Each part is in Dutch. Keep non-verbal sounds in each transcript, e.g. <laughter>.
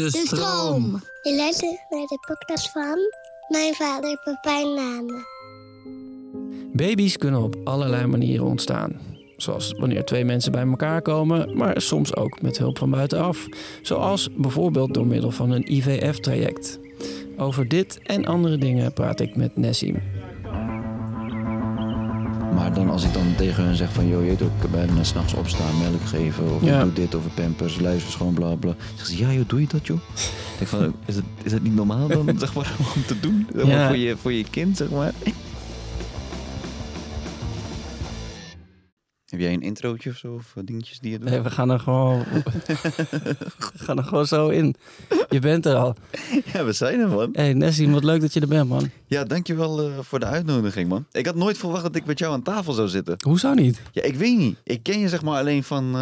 De stroom. Je luistert naar de podcast van mijn vader Pepijn Name. Baby's kunnen op allerlei manieren ontstaan. Zoals wanneer twee mensen bij elkaar komen, maar soms ook met hulp van buitenaf. Zoals bijvoorbeeld door middel van een IVF-traject. Over dit en andere dingen praat ik met Nessim. Maar dan als ik dan tegen hun zeg van... joh, je ook, ik ben s'nachts opstaan, melk geven... of Ja. ik doe dit, of pampers, luister schoon, bla bla. Zeggen ze, ja joh, doe je dat joh? Ik van, is het, is het niet normaal dan, <laughs> zeg maar, om te doen? Zeg maar, Ja. voor, je, voor je kind, zeg maar. Heb jij een introotje of zo, of eh, dingetjes die je doet? Nee, we gaan er gewoon, <laughs> we gaan er gewoon zo in. Je bent er al. Ja, we zijn er, man. hey, Nessim, wat leuk dat je er bent, man. Ja, dankjewel eh voor de uitnodiging, man. Ik had nooit verwacht dat ik met jou aan tafel zou zitten. Hoezo niet? Ja, ik weet niet. Ik ken je zeg maar alleen van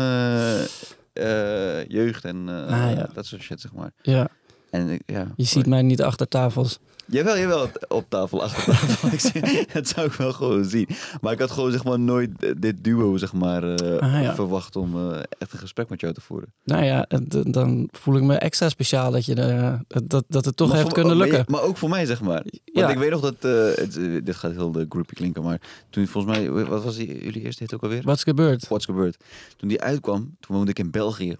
eh, jeugd en Ah, ja. dat soort shit, zeg maar. Ja, En ja. je ziet mij niet achter tafels. Jawel, jawel, op tafel, achter tafel. <laughs> Ik zie- dat zou ik wel gewoon zien. Maar ik had gewoon zeg maar nooit dit duo zeg maar eh, Ah, ja. verwacht om eh, echt een gesprek met jou te voeren. Nou ja, dan voel ik me extra speciaal dat, je er, dat, dat het toch Maar heeft voor- kunnen maar lukken. Maar, ook voor mij zeg maar. Want Ja. ik weet nog dat, eh, het, eh, dit gaat heel de groupie klinken, maar toen volgens mij, wat was die, jullie eerste hit ook alweer? Wat is gebeurd? What's gebeurd? Toen die uitkwam, toen woonde ik in België.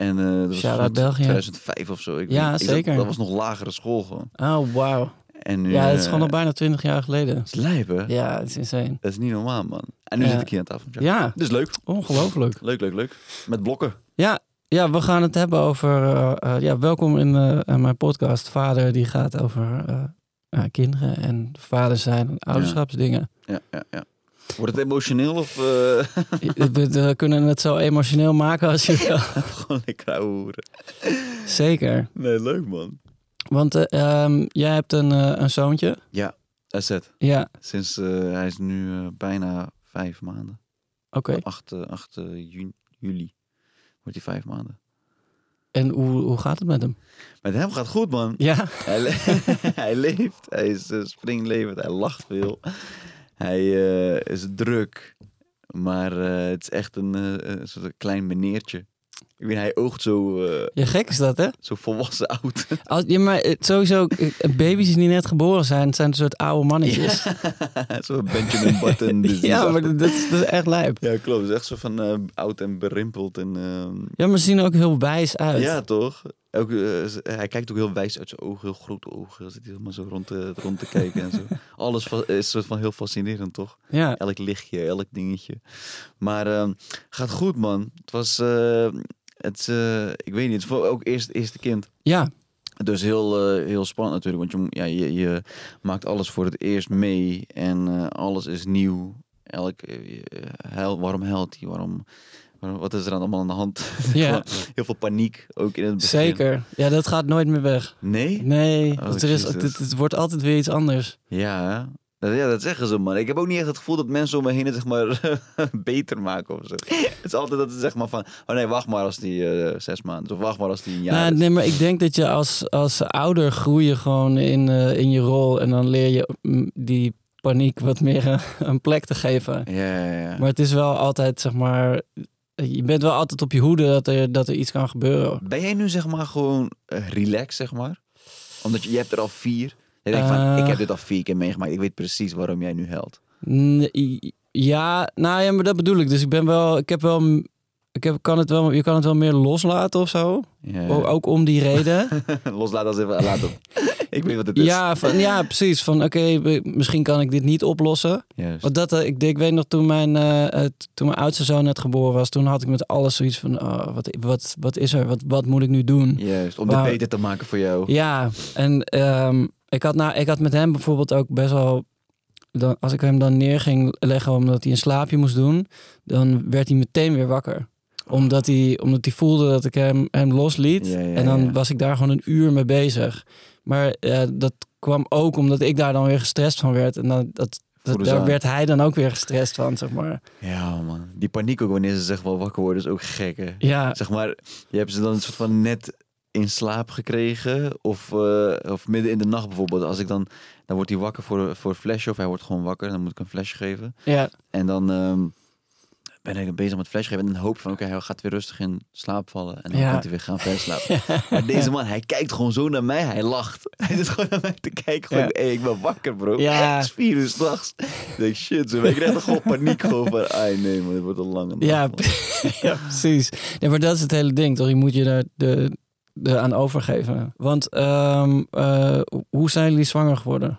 En eh dat was Shout-out goed België. 2005 of zo. Ik Ja, weet- zeker. dat was nog lagere school gewoon. Oh, wauw. En nu, Ja, het is eh, gewoon al bijna twintig jaar geleden. Het is lijp? Ja, het is insane. Dat is niet normaal, man. En nu Ja. zit ik hier aan tafel. jou. Ja, Dus leuk. ongelooflijk. Leuk, leuk, leuk. Met blokken. Ja, ja, we gaan het hebben over... eh, ja, welkom in mijn podcast. Vader die gaat over kinderen en vader zijn en ouderschapsdingen. Ja, ja, ja. Wordt het emotioneel of eh, <laughs> we, we kunnen het zo emotioneel maken als je wil. <laughs> gewoon lekker ouwe hoeren? Zeker. Nee, leuk, man. Want eh, ehm, jij hebt een, eh, een zoontje. Ja, dat is het. Ja, Sinds hij is nu bijna vijf maanden. oké. 8, eh, 8 eh, juni, juli wordt hij vijf maanden. En hoe, hoe gaat het met hem? Met hem gaat goed, man. Ja, Hij, le- <laughs> hij leeft, hij is uh, springlevend, hij lacht veel. Hij eh, is druk, maar eh, het is echt een, eh, een soort klein meneertje. Ik weet, hij oogt zo, eh, ja, gek is dat, hè? zo volwassen oud. <laughs> Als, ja, maar sowieso, baby's die net geboren zijn, zijn een soort oude mannetjes. <laughs> zo Benjamin Button. disease <laughs> Ja, maar dat, dat is, dat is echt lijp. Ja, klopt. Het is echt zo van oud en berimpeld. En, ehm, Ja, maar ze zien er ook heel wijs uit. ja, toch? Ook, eh, hij kijkt ook heel wijs uit zijn ogen, heel grote ogen. Zit hij helemaal zo rond te, rond te kijken en zo. <laughs> Alles is soort van heel fascinerend, toch? Ja. Elk lichtje, elk dingetje. Maar ehm, gaat goed, man. Het was, eh, het, eh, ik weet niet, het ook eerst eerste kind. ja, Dus heel, heel spannend natuurlijk, want je, ja, je, je maakt alles voor het eerst mee en alles is nieuw. Elk, huil, waarom huilt hij? Waarom, wat is er dan allemaal aan de hand? <laughs> Ja. Heel veel paniek, ook in het begin. zeker. Ja, dat gaat nooit meer weg. Nee? Nee, Oh, want er is, het, het wordt altijd weer iets anders. Ja, dat, ja, dat zeggen ze, man. Ik heb ook niet echt het gevoel dat mensen om me heen het zeg maar <laughs> beter maken of zo. Het is altijd dat ze zeg maar van, oh nee, wacht maar als die eh, zes maanden. Of wacht maar als die een jaar Nou, nee, maar ik denk dat je als, als ouder groei je gewoon in, eh, in je rol. En dan leer je die paniek wat meer eh, <laughs> een plek te geven. Ja, ja, ja. Maar het is wel altijd, zeg maar... Je bent wel altijd op je hoede dat er, dat er iets kan gebeuren. Ben jij nu zeg maar gewoon eh, relaxed, zeg maar? Omdat je, je hebt er al vier. Je denkt van, Eh. ik heb dit al vier keer meegemaakt. Ik weet precies waarom jij nu helpt. Ja, nou ja, maar dat bedoel ik. Dus ik ben wel, ik heb wel, ik heb, kan het wel, je kan het wel meer loslaten of zo. Ja. O- Ook om die reden. <laughs> Loslaat als even, laat het. <laughs> ik weet wat het is. ja, van, ja, precies. Van oké, misschien kan ik dit niet oplossen. Juist. Want dat, eh, ik, ik weet nog toen mijn, eh, toen mijn oudste zoon net geboren was, toen had ik met alles zoiets van, oh, wat, wat, wat is er? Wat, wat moet ik nu doen? Juist, om dit beter te maken voor jou. Ja, en ehm, ik, had nou, ik had met hem bijvoorbeeld ook best wel. Dan, als ik hem dan neer ging leggen omdat hij een slaapje moest doen, dan werd hij meteen weer wakker. Omdat hij, omdat hij voelde dat ik hem, hem losliet. Ja, ja, en dan was ik daar gewoon een uur mee bezig. Maar dat kwam ook omdat ik daar dan weer gestrest van werd. En dan, dat, daar aan. werd hij dan ook weer gestrest van, zeg maar. Ja, man. Die paniek ook wanneer ze zeg wel wakker worden is ook gek, hè? Ja, Zeg maar, je hebt ze dan een soort van net in slaap gekregen. Of, eh, of midden in de nacht bijvoorbeeld. Als ik dan, dan wordt hij wakker voor, voor een flesje. Of hij wordt gewoon wakker. Dan moet ik een flesje geven. ja, En dan, ehm, ben ik bezig met flash geven. En hoop van, oké, hij gaat weer rustig in slaap vallen. En dan Ja. moet hij weer gaan verder slapen. Maar deze man, hij kijkt gewoon zo naar mij. Hij lacht. <laughs> Hij zit gewoon naar mij te kijken. Gewoon, Ja. hey, ik ben wakker, bro. Ja. <laughs> Het is vier uur s'nachts. Ik denk, shit. Zo, ik krijg gewoon paniek. Gewoon van, ai nee, man. Dit wordt een lange nacht, Ja, <laughs> ja, precies. Nee, maar dat is het hele ding, toch? Je moet je daar de, de aan overgeven. Want ehm, eh, hoe zijn jullie zwanger geworden?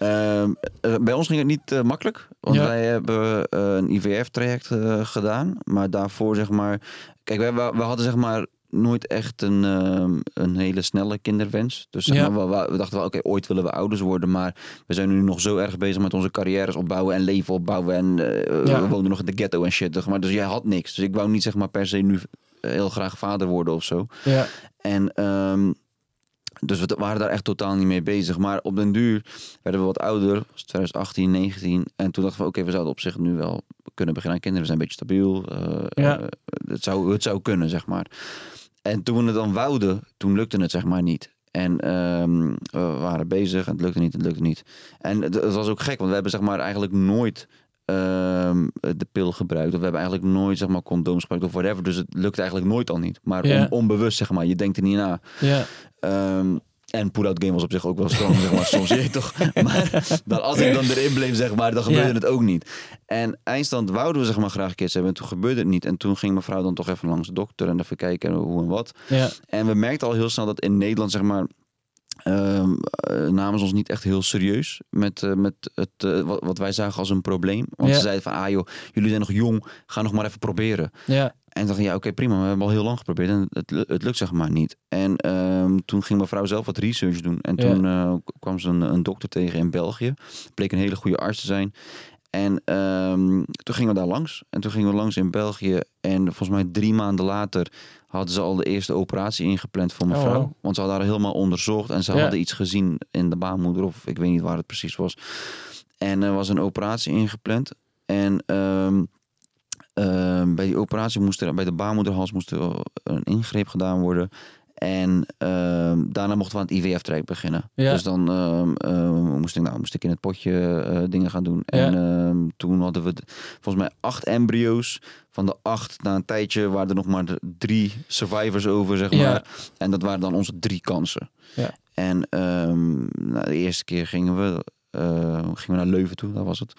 Ehm, eh, bij ons ging het niet eh, makkelijk. Want Ja. wij hebben eh, een IVF-traject gedaan. Maar daarvoor, zeg maar... Kijk, we, we hadden zeg maar nooit echt een, ehm, een hele snelle kinderwens. Dus zeg Ja. maar, we, we- we dachten wel, oké, ooit willen we ouders worden. Maar we zijn nu nog zo erg bezig met onze carrières opbouwen en leven opbouwen. En Ja. we woonden nog in de ghetto en shit. zeg Maar, dus jij had niks. Dus ik wou niet zeg maar per se nu heel graag vader worden of zo. Ja, En ehm, dus we waren daar echt totaal niet mee bezig. Maar op den duur werden we wat ouder, was 2018, 19. En toen dachten we, oké, we zouden op zich nu wel kunnen beginnen aan kinderen. We zijn een beetje stabiel. eh, Ja. eh, het, zou, het zou kunnen, zeg maar. En toen we het dan wouden, toen lukte het zeg maar niet. En ehm, we waren bezig en het lukte niet, het lukte niet. En het, het was ook gek, want we hebben zeg maar eigenlijk nooit de pil gebruikt. Of we hebben eigenlijk nooit zeg maar condooms gebruikt of whatever. Dus het lukte eigenlijk nooit al niet. Maar on- onbewust zeg maar, je denkt er niet na. ja, Ehm, en pull-out game was op zich ook wel strong, zeg maar. Soms <laughs> je toch. Maar dan, als ik dan erin bleef, zeg maar, dan gebeurde het ook niet. En eindstand wouden we zeg maar graag kids hebben. En toen gebeurde het niet. En toen ging mevrouw dan toch even langs de dokter en even kijken hoe en wat. ja, En we merkten al heel snel dat in Nederland, zeg maar, ehm, eh, namen ze ons niet echt heel serieus met, eh, met het, eh, wat, wat wij zagen als een probleem. Want Ja. ze zeiden van, ah joh, jullie zijn nog jong, ga nog maar even proberen. ja, En dacht ja, oké, prima. We hebben al heel lang geprobeerd en het, het lukt zeg maar niet. En ehm, toen ging mijn vrouw zelf wat research doen. En Ja. toen kwam ze een, een dokter tegen in België. Bleek een hele goede arts te zijn. En ehm, toen gingen we daar langs. En toen gingen we langs in België. En volgens mij drie maanden later hadden ze al de eerste operatie ingepland voor mijn Oh, vrouw. wow. Want ze hadden haar helemaal onderzocht. En ze Ja. hadden iets gezien in de baarmoeder. Of ik weet niet waar het precies was. En er was een operatie ingepland. En ehm, ehm, bij die operatie moest er bij de baarmoederhals moest er een ingreep gedaan worden. En ehm, daarna mochten we aan het IVF-traject beginnen. Ja. Dus dan ehm, ehm, moest, ik, nou, moest ik in het potje eh, dingen gaan doen. En toen hadden we volgens mij acht embryo's. Van de acht, na een tijdje, waren er nog maar drie survivors over, zeg maar. Ja. En dat waren dan onze drie kansen. Ja. En nou, de eerste keer gingen we, eh, gingen we naar Leuven toe, dat was het.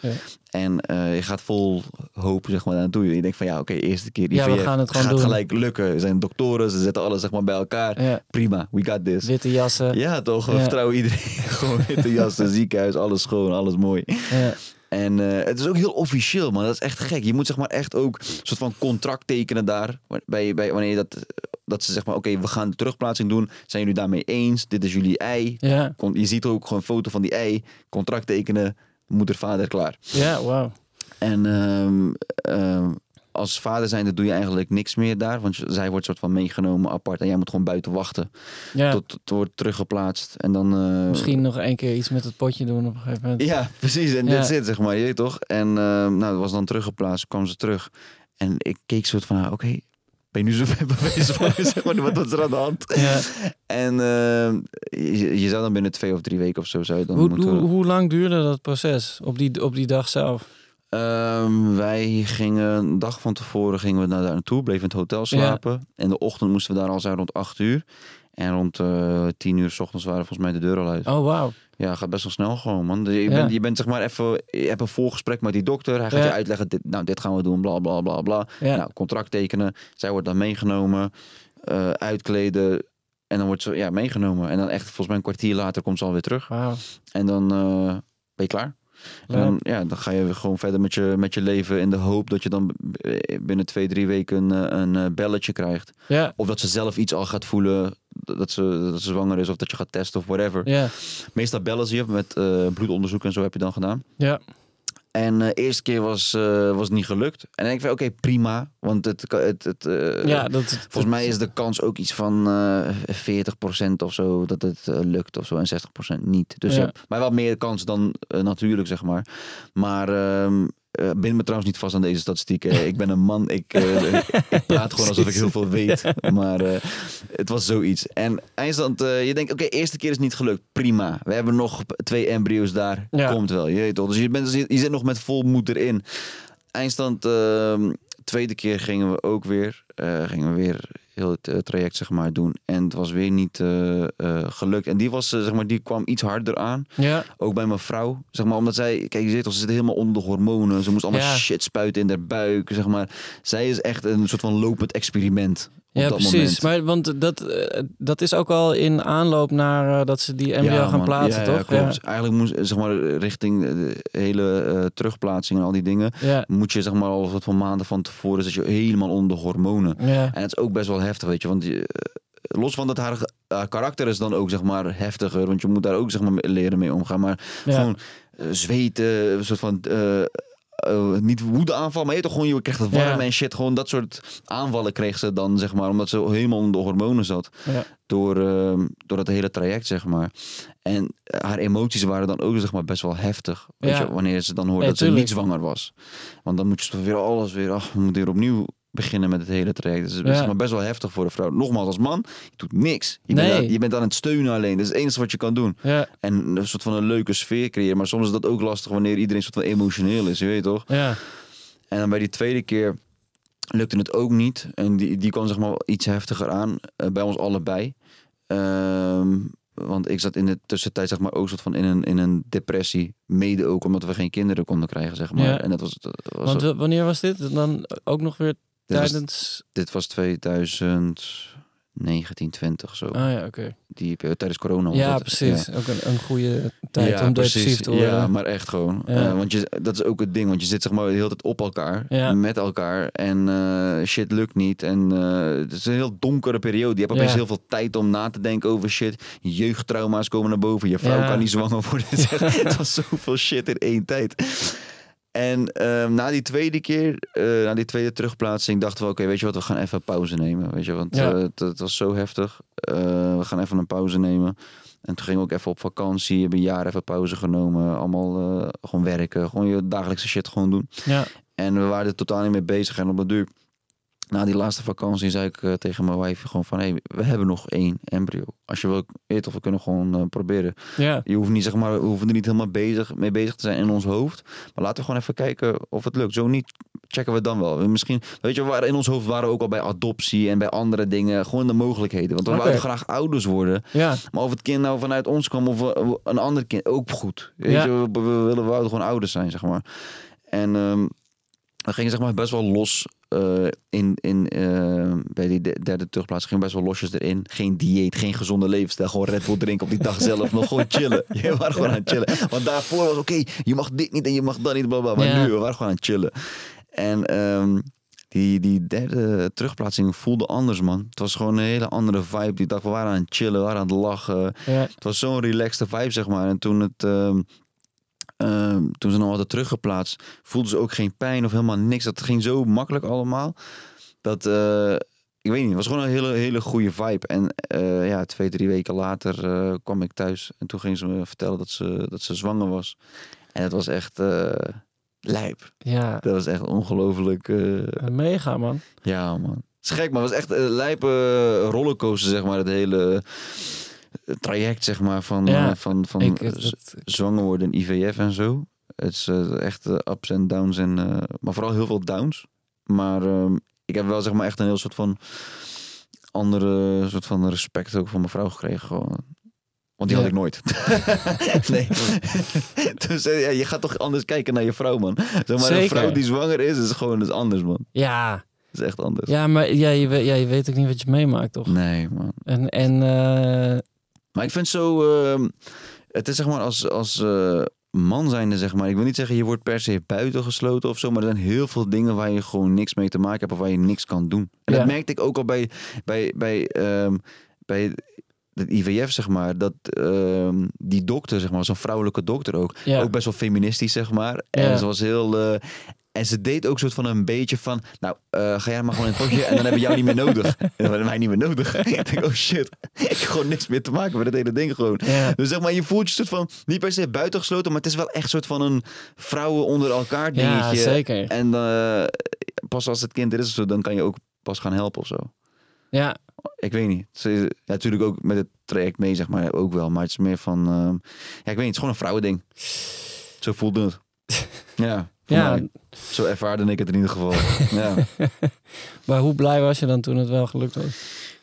En eh, je gaat vol hoop zeg maar, naartoe. Je denkt van ja, oké, eerste keer Ja, we IVF, gaan het gewoon gaat doen. gelijk lukken. Er zijn doktoren, ze zetten alles zeg maar, bij elkaar. ja. Prima, we got this. Witte jassen. Ja, toch? We Ja. vertrouwen iedereen. <laughs> Gewoon witte jassen, <laughs> ziekenhuis, alles schoon, alles mooi. Ja. En eh, het is ook heel officieel, man. Dat is echt gek. Je moet zeg maar echt ook een soort van contract tekenen daar. Bij, bij, wanneer dat, dat ze zeg maar, oké, we gaan de terugplaatsing doen. Zijn jullie daarmee eens? Dit is jullie ei. Ja, Je ziet ook gewoon een foto van die ei. Contract tekenen. Moeder, vader, klaar. ja, wauw. En ehm, ehm, als vader zijnde doe je eigenlijk niks meer daar. Want zij wordt soort van meegenomen apart. En jij moet gewoon buiten wachten. Ja, Tot het wordt teruggeplaatst. En dan... eh, misschien nog één keer iets met het potje doen op een gegeven moment. Ja, precies. En Ja. dit zit, zeg maar. Je weet toch? En ehm, nou, dat was dan teruggeplaatst. kwam ze terug. En ik keek soort van, oké. Ben je nu zo bewezen van, zeg maar, wat was er aan de hand? Ja. En ehm, je, je zou dan binnen twee of drie weken of zo zou je dan Hoe, moeten... hoe, hoe lang duurde dat proces op die, op die dag zelf? Ehm, wij gingen een dag van tevoren gingen we naar daar naartoe, bleven in het hotel slapen. En de ochtend moesten we daar al zijn rond 8 uur. En rond eh 10 uur s ochtends waren volgens mij de deur al uit. Oh, wauw. Ja, gaat best wel snel gewoon, man. Dus je, Ja. bent, je bent zeg maar even, je hebt een voorgesprek met die dokter. Hij gaat Ja. je uitleggen, dit, nou, dit gaan we doen, bla bla bla bla. Ja. Nou, contract tekenen. Zij wordt dan meegenomen, eh, uitkleden. En dan wordt ze ja, meegenomen. En dan echt volgens mij een kwartier later komt ze alweer terug. En dan eh, ben je klaar. En dan, ja, dan ga je weer gewoon verder met je, met je leven in de hoop dat je dan b- binnen twee, drie weken een, eh, een eh, belletje krijgt. Ja, Of dat ze zelf iets al gaat voelen dat ze, dat ze zwanger is of dat je gaat testen of whatever. ja, Meestal bellen ze je met eh, bloedonderzoek en zo heb je dan gedaan. ja. En de eerste keer was, eh, was het niet gelukt. En dan denk ik van oké, prima. Want het, het, het, eh, ja dat, volgens mij is de kans ook iets van eh 40% of zo dat het eh, lukt of zo. En 60% niet. Dus Ja. maar wel meer kans dan eh, natuurlijk, zeg maar. Maar ehm eh, bind me trouwens niet vast aan deze statistieken. ik ben een man. Ik, eh, <laughs> ik praat gewoon alsof ik heel veel weet. Maar eh, het was zoiets. En eindstand, je denkt, oké, eerste keer is niet gelukt. Prima. We hebben nog twee embryo's daar. Ja. Komt wel. Je weet toch. Dus je, bent, je zit nog met vol moed erin. Eindstand, ehm, tweede keer gingen we ook weer, gingen we weer heel het eh, traject zeg maar doen. En het was weer niet eh, eh, gelukt. En die, was, zeg maar, die kwam iets harder aan. Ja, Ook bij mijn vrouw. Zeg maar, omdat zij, kijk, je ziet al, ze zit helemaal onder de hormonen. Ze moest allemaal Ja. shit spuiten in haar buik. Zeg maar. Zij is echt een soort van lopend experiment. Ja precies. moment. Maar, want dat, eh, dat is ook al in aanloop naar eh, dat ze die embryo Ja, gaan man. plaatsen, Ja, ja, toch? klopt. Eigenlijk moest, zeg maar, richting de hele eh, terugplaatsing en al die dingen. Moet je zeg maar al wat van maanden van tevoren zit je helemaal onder de hormonen. En het is ook best wel heftig, weet je. Want je, eh, los van dat haar eh, karakter is dan ook zeg maar heftiger. Want je moet daar ook zeg maar leren mee omgaan. Maar gewoon eh, zweten, een soort van... eh, niet woede aanval, maar je, toch gewoon, je krijgt het warm Ja. en shit. Gewoon dat soort aanvallen kreeg ze dan, zeg maar, omdat ze helemaal onder de hormonen zat. Ja. Door, ehm, door het hele traject, zeg maar. En eh, haar emoties waren dan ook, zeg maar, best wel heftig. Weet Ja. je, wanneer ze dan hoorde dat ze niet zwanger was. Want dan moet je toch weer alles weer, ach, we moeten weer opnieuw beginnen met het hele traject. Dus het is Ja. best wel heftig voor de vrouw. Nogmaals, als man, je doet niks. Je, Nee. bent, aan, je bent aan het steunen alleen. Dat is het enige wat je kan doen. ja, En een soort van een leuke sfeer creëren. Maar soms is dat ook lastig wanneer iedereen soort van emotioneel is. Je weet toch? ja. En dan bij die tweede keer lukte het ook niet. En die, die kwam zeg maar iets heftiger aan. eh, bij ons allebei. Ehm, want ik zat in de tussentijd zeg maar ook soort van in een, in een depressie. Mede ook omdat we geen kinderen konden krijgen zeg maar. Ja. En dat was, dat was Want wanneer was dit? Dan ook nog weer dit, was, tijdens... dit was 2019, 20 zo. Ah ja, oké. Die, eh, tijdens corona. was Ja, dat. precies. Ook een, een goede tijd Ja, om depressief te worden. Ja, maar echt gewoon. Ja. Eh, want je, dat is ook het ding. Want je zit zeg maar de hele tijd op elkaar. Met elkaar. En eh, shit lukt niet. En eh, het is een heel donkere periode. Je hebt opeens heel veel tijd om na te denken over shit. Je jeugdtrauma's komen naar boven. Je vrouw kan niet zwanger worden. <laughs> Het was zoveel shit in één tijd. En ehm, na die tweede keer, eh, na die tweede terugplaatsing, dachten we: oké, weet je wat, we gaan even pauze nemen. Weet je, want Ja. eh, het, het was zo heftig. Eh, we gaan even een pauze nemen. En toen gingen we ook even op vakantie. Hebben een jaar even pauze genomen. Allemaal gewoon werken. Gewoon je dagelijkse shit gewoon doen. Ja, En we waren er totaal niet mee bezig. En op de duur, na die laatste vakantie, zei ik eh, tegen mijn wife gewoon van... Hé, we hebben nog één embryo. Als je wil, weet of we kunnen gewoon eh, proberen. ja, Je hoeft niet, zeg maar, we hoeven er niet helemaal bezig, mee bezig te zijn in ons hoofd. Maar laten we gewoon even kijken of het lukt. Zo niet, checken we dan wel. Misschien, weet je, waren in ons hoofd waren we ook al bij adoptie en bij andere dingen. Gewoon de mogelijkheden. Want we wouden graag ouders worden. ja, Maar of het kind nou vanuit ons kwam of we- een ander kind, ook goed. Weet Ja. je, we, we, willen, we gewoon ouders zijn, zeg maar. En ehm we gingen zeg maar best wel los eh, in, in, eh, bij die de- derde terugplaats. Gingen best wel losjes erin. Geen dieet, geen gezonde levensstijl. Gewoon Red Bull drinken op die dag zelf. Nog gewoon chillen. <laughs> Je waren gewoon aan het chillen. Want daarvoor was oké, je mag dit niet en je mag dat niet. Maar Ja. nu, we waren gewoon aan het chillen. En ehm, die, die derde terugplaatsing voelde anders, man. Het was gewoon een hele andere vibe. Die dag, we waren aan het chillen, we waren aan het lachen. ja, Het was zo'n relaxte vibe, zeg maar. En toen, het, ehm, ehm, toen ze nog hadden teruggeplaatst, voelden ze ook geen pijn of helemaal niks. Dat ging zo makkelijk allemaal. Dat, eh, ik weet niet, het was gewoon een hele, hele goede vibe. En eh, ja, twee, drie weken later eh, kwam ik thuis. En toen ging ze me vertellen dat ze, dat ze zwanger was. En het was echt lijp. ja. Dat was echt ongelooflijk. Mega, man. ja, man. Het is gek, maar het was echt een lijpe rollercoaster, zeg maar. Het hele traject, zeg maar, van, Ja, eh, van, van Ik, eh, zwanger worden en IVF en zo. Het is eh, echt ups en downs, en, maar vooral heel veel downs. Maar ehm, ik heb wel zeg maar echt een heel soort van andere soort van respect ook van mijn vrouw gekregen. Gewoon. Want die Ja. had ik nooit. <laughs> nee. <laughs> dus ja, je gaat toch anders kijken naar je vrouw, man. Zeg maar, een Zeker. vrouw die zwanger is, is gewoon is anders, man. ja, Dat is echt anders. ja, maar ja, je, weet, ja, je weet ook niet wat je meemaakt, toch? Nee, man. En, en Maar ik vind zo... ehm, het is zeg maar als, als eh, man zijnde, zeg maar... Ik wil niet zeggen je wordt per se buitengesloten of zo... maar er zijn heel veel dingen waar je gewoon niks mee te maken hebt... of waar je niks kan doen. En Ja. dat merkte ik ook al bij, bij, bij, ehm, bij het IVF, zeg maar... dat ehm, die dokter, zeg maar, zo'n vrouwelijke dokter ook... ja, ook best wel feministisch, zeg maar. En Ja. ze was heel... eh, en ze deed ook soort van een beetje van... Nou, eh, ga jij maar gewoon in het potje en dan hebben we jou niet meer nodig. <laughs> En dan hebben wij niet meer nodig. <laughs> ik denk, oh shit. ik heb gewoon niks meer te maken met het hele ding gewoon. ja, Dus zeg maar, je voelt je soort van... Niet per se buitengesloten, maar het is wel echt soort van een vrouwen onder elkaar dingetje. ja, zeker. En eh, pas als het kind er is of zo, dan kan je ook pas gaan helpen of zo. Ja, Ik weet niet. Ze, ja, natuurlijk ook met het traject mee, zeg maar, ook wel. Maar het is meer van... ehm, ja, ik weet niet, het is gewoon een vrouwending. Zo voelde het. <laughs> ja, Ja, mij. Zo ervaarde ik het in ieder geval. <laughs> ja. maar hoe blij was je dan toen het wel gelukt was?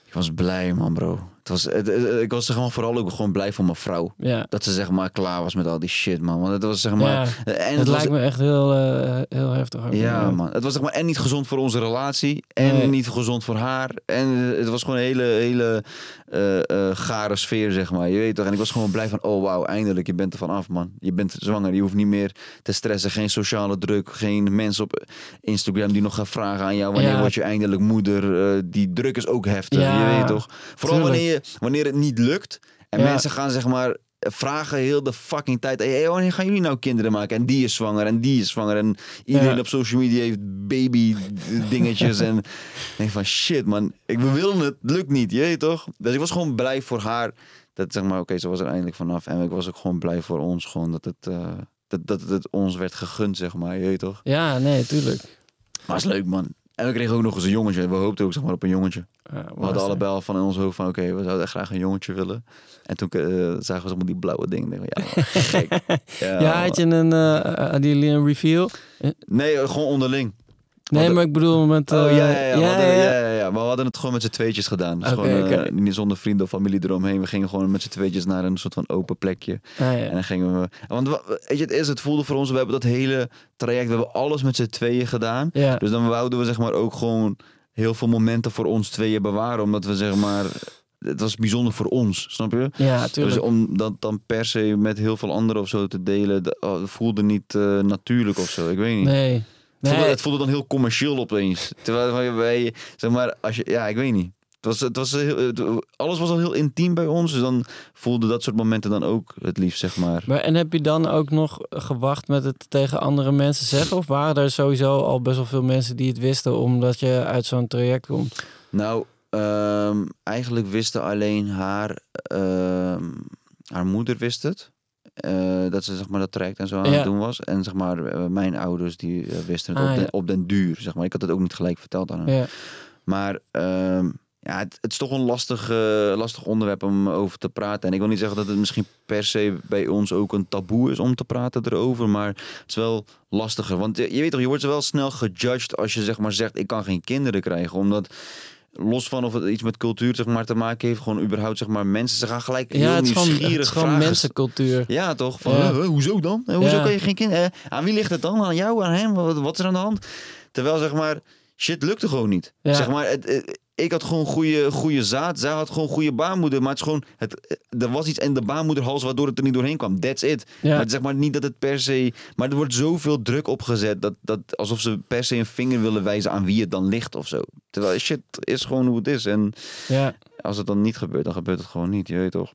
Ik was blij, man, bro. Het was, het, ik was zeg maar, vooral ook gewoon blij voor mijn vrouw. Ja, Dat ze zeg maar klaar was met al die shit, man. Want het was zeg maar... ja en het, het was, lijkt me echt heel, eh, heel heftig. ook. Ja, man. Het was zeg maar en niet gezond voor onze relatie. En Nee. niet gezond voor haar. En het was gewoon een hele, hele eh, gare sfeer, zeg maar. Je weet toch? En ik was gewoon blij van, oh wauw, eindelijk. Je bent er van af, man. Je bent zwanger. Je hoeft niet meer te stressen. Geen sociale druk. Geen mensen op Instagram die nog gaan vragen aan jou. Wanneer Ja. word je eindelijk moeder? Die druk is ook heftig. Ja, je weet toch? Vooral tuurlijk. wanneer, je, wanneer het niet lukt. En Ja. mensen gaan zeg maar vragen heel de fucking tijd. Hey, hey, wanneer gaan jullie nou kinderen maken? En die is zwanger en die is zwanger. En iedereen Ja. op social media heeft baby dingetjes. en ik <laughs> denk van shit man, ik willen het, het lukt niet, je weet toch? Dus ik was gewoon blij voor haar. Dat zeg maar, oké, ze was er eindelijk vanaf. En ik was ook gewoon blij voor ons, gewoon dat het, eh, dat, dat het ons werd gegund, zeg maar, je weet toch? Ja, nee, tuurlijk. Maar het is leuk man. En we kregen ook nog eens een jongetje. We hoopten ook zeg maar op een jongetje. Ja, We hadden allebei al van in ons hoofd van oké, we zouden echt graag een jongetje willen. En toen eh, zagen we maar die blauwe ding. Denk ik, ja, man, gek. <laughs> Ja, Ja, had je een, hadden jullie een reveal? Nee, gewoon onderling. Nee, maar ik bedoel met... oh eh, ja, ja, ja, we ja, hadden, ja. Maar we hadden het gewoon met z'n tweetjes gedaan. Dus gewoon, eh, niet zonder vrienden of familie eromheen. We gingen gewoon met z'n tweetjes naar een soort van open plekje. Ah, ja. En dan gingen we... Want wa- weet je, het is, het voelde voor ons, we hebben dat hele traject, we hebben alles met z'n tweeën gedaan. Ja. Dus dan wouden we zeg maar ook gewoon heel veel momenten voor ons tweeën bewaren. Omdat we zeg maar... Het was bijzonder voor ons, snap je? ja, Dus tuurlijk. om dat dan per se met heel veel anderen of zo te delen, dat oh, voelde niet eh, natuurlijk of zo. Ik weet niet. Nee. Het, voelde, Nee. het voelde dan heel commercieel opeens. Terwijl wij, zeg maar, als je, ja, ik weet niet. Het was, het was heel, het- alles was al heel intiem bij ons. Dus dan voelde dat soort momenten dan ook het liefst, zeg maar. Maar, en heb je dan ook nog gewacht met het tegen andere mensen zeggen? Of waren er sowieso al best wel veel mensen die het wisten omdat je uit zo'n traject komt? Nou, ehm, eigenlijk wisten alleen haar, ehm, haar moeder wist het. Eh, dat ze zeg maar dat traject en zo aan Ja. het doen was. En zeg maar eh, mijn ouders die eh, wisten het Ah, op, den, ja. op den duur. Zeg maar. Ik had het ook niet gelijk verteld aan haar. Ja. Maar ehm, ja, het, het is toch een lastig, lastig onderwerp om over te praten. En ik wil niet zeggen dat het misschien per se bij ons ook een taboe is om te praten erover. Maar het is wel lastiger. Want je, je weet toch, je wordt wel snel gejudged als je zeg maar zegt ik kan geen kinderen krijgen. Omdat los van of het iets met cultuur zeg maar, te maken heeft, gewoon überhaupt zeg maar mensen, ze gaan gelijk heel Ja, het nieuwsgierig het is gewoon vragen mensencultuur. ja, toch? Van, Ja. hoezo dan? Hoezo Ja. kan je geen kind... eh, aan wie ligt het dan? Aan jou? Aan hem? Wat, wat is er aan de hand? Terwijl, zeg maar, shit lukte gewoon niet. Ja. Zeg maar, het, eh, ik had gewoon goede, goede zaad. Zij had gewoon goede baarmoeder. Maar het is gewoon... Het, eh, er was iets in de baarmoederhals waardoor het er niet doorheen kwam. That's it. Ja. Maar het, zeg maar niet dat het per se... Maar er wordt zoveel druk opgezet. Dat, dat, alsof ze per se een vinger willen wijzen aan wie het dan ligt of zo. Terwijl shit is gewoon hoe het is. En Ja. als het dan niet gebeurt, dan gebeurt het gewoon niet, je weet toch.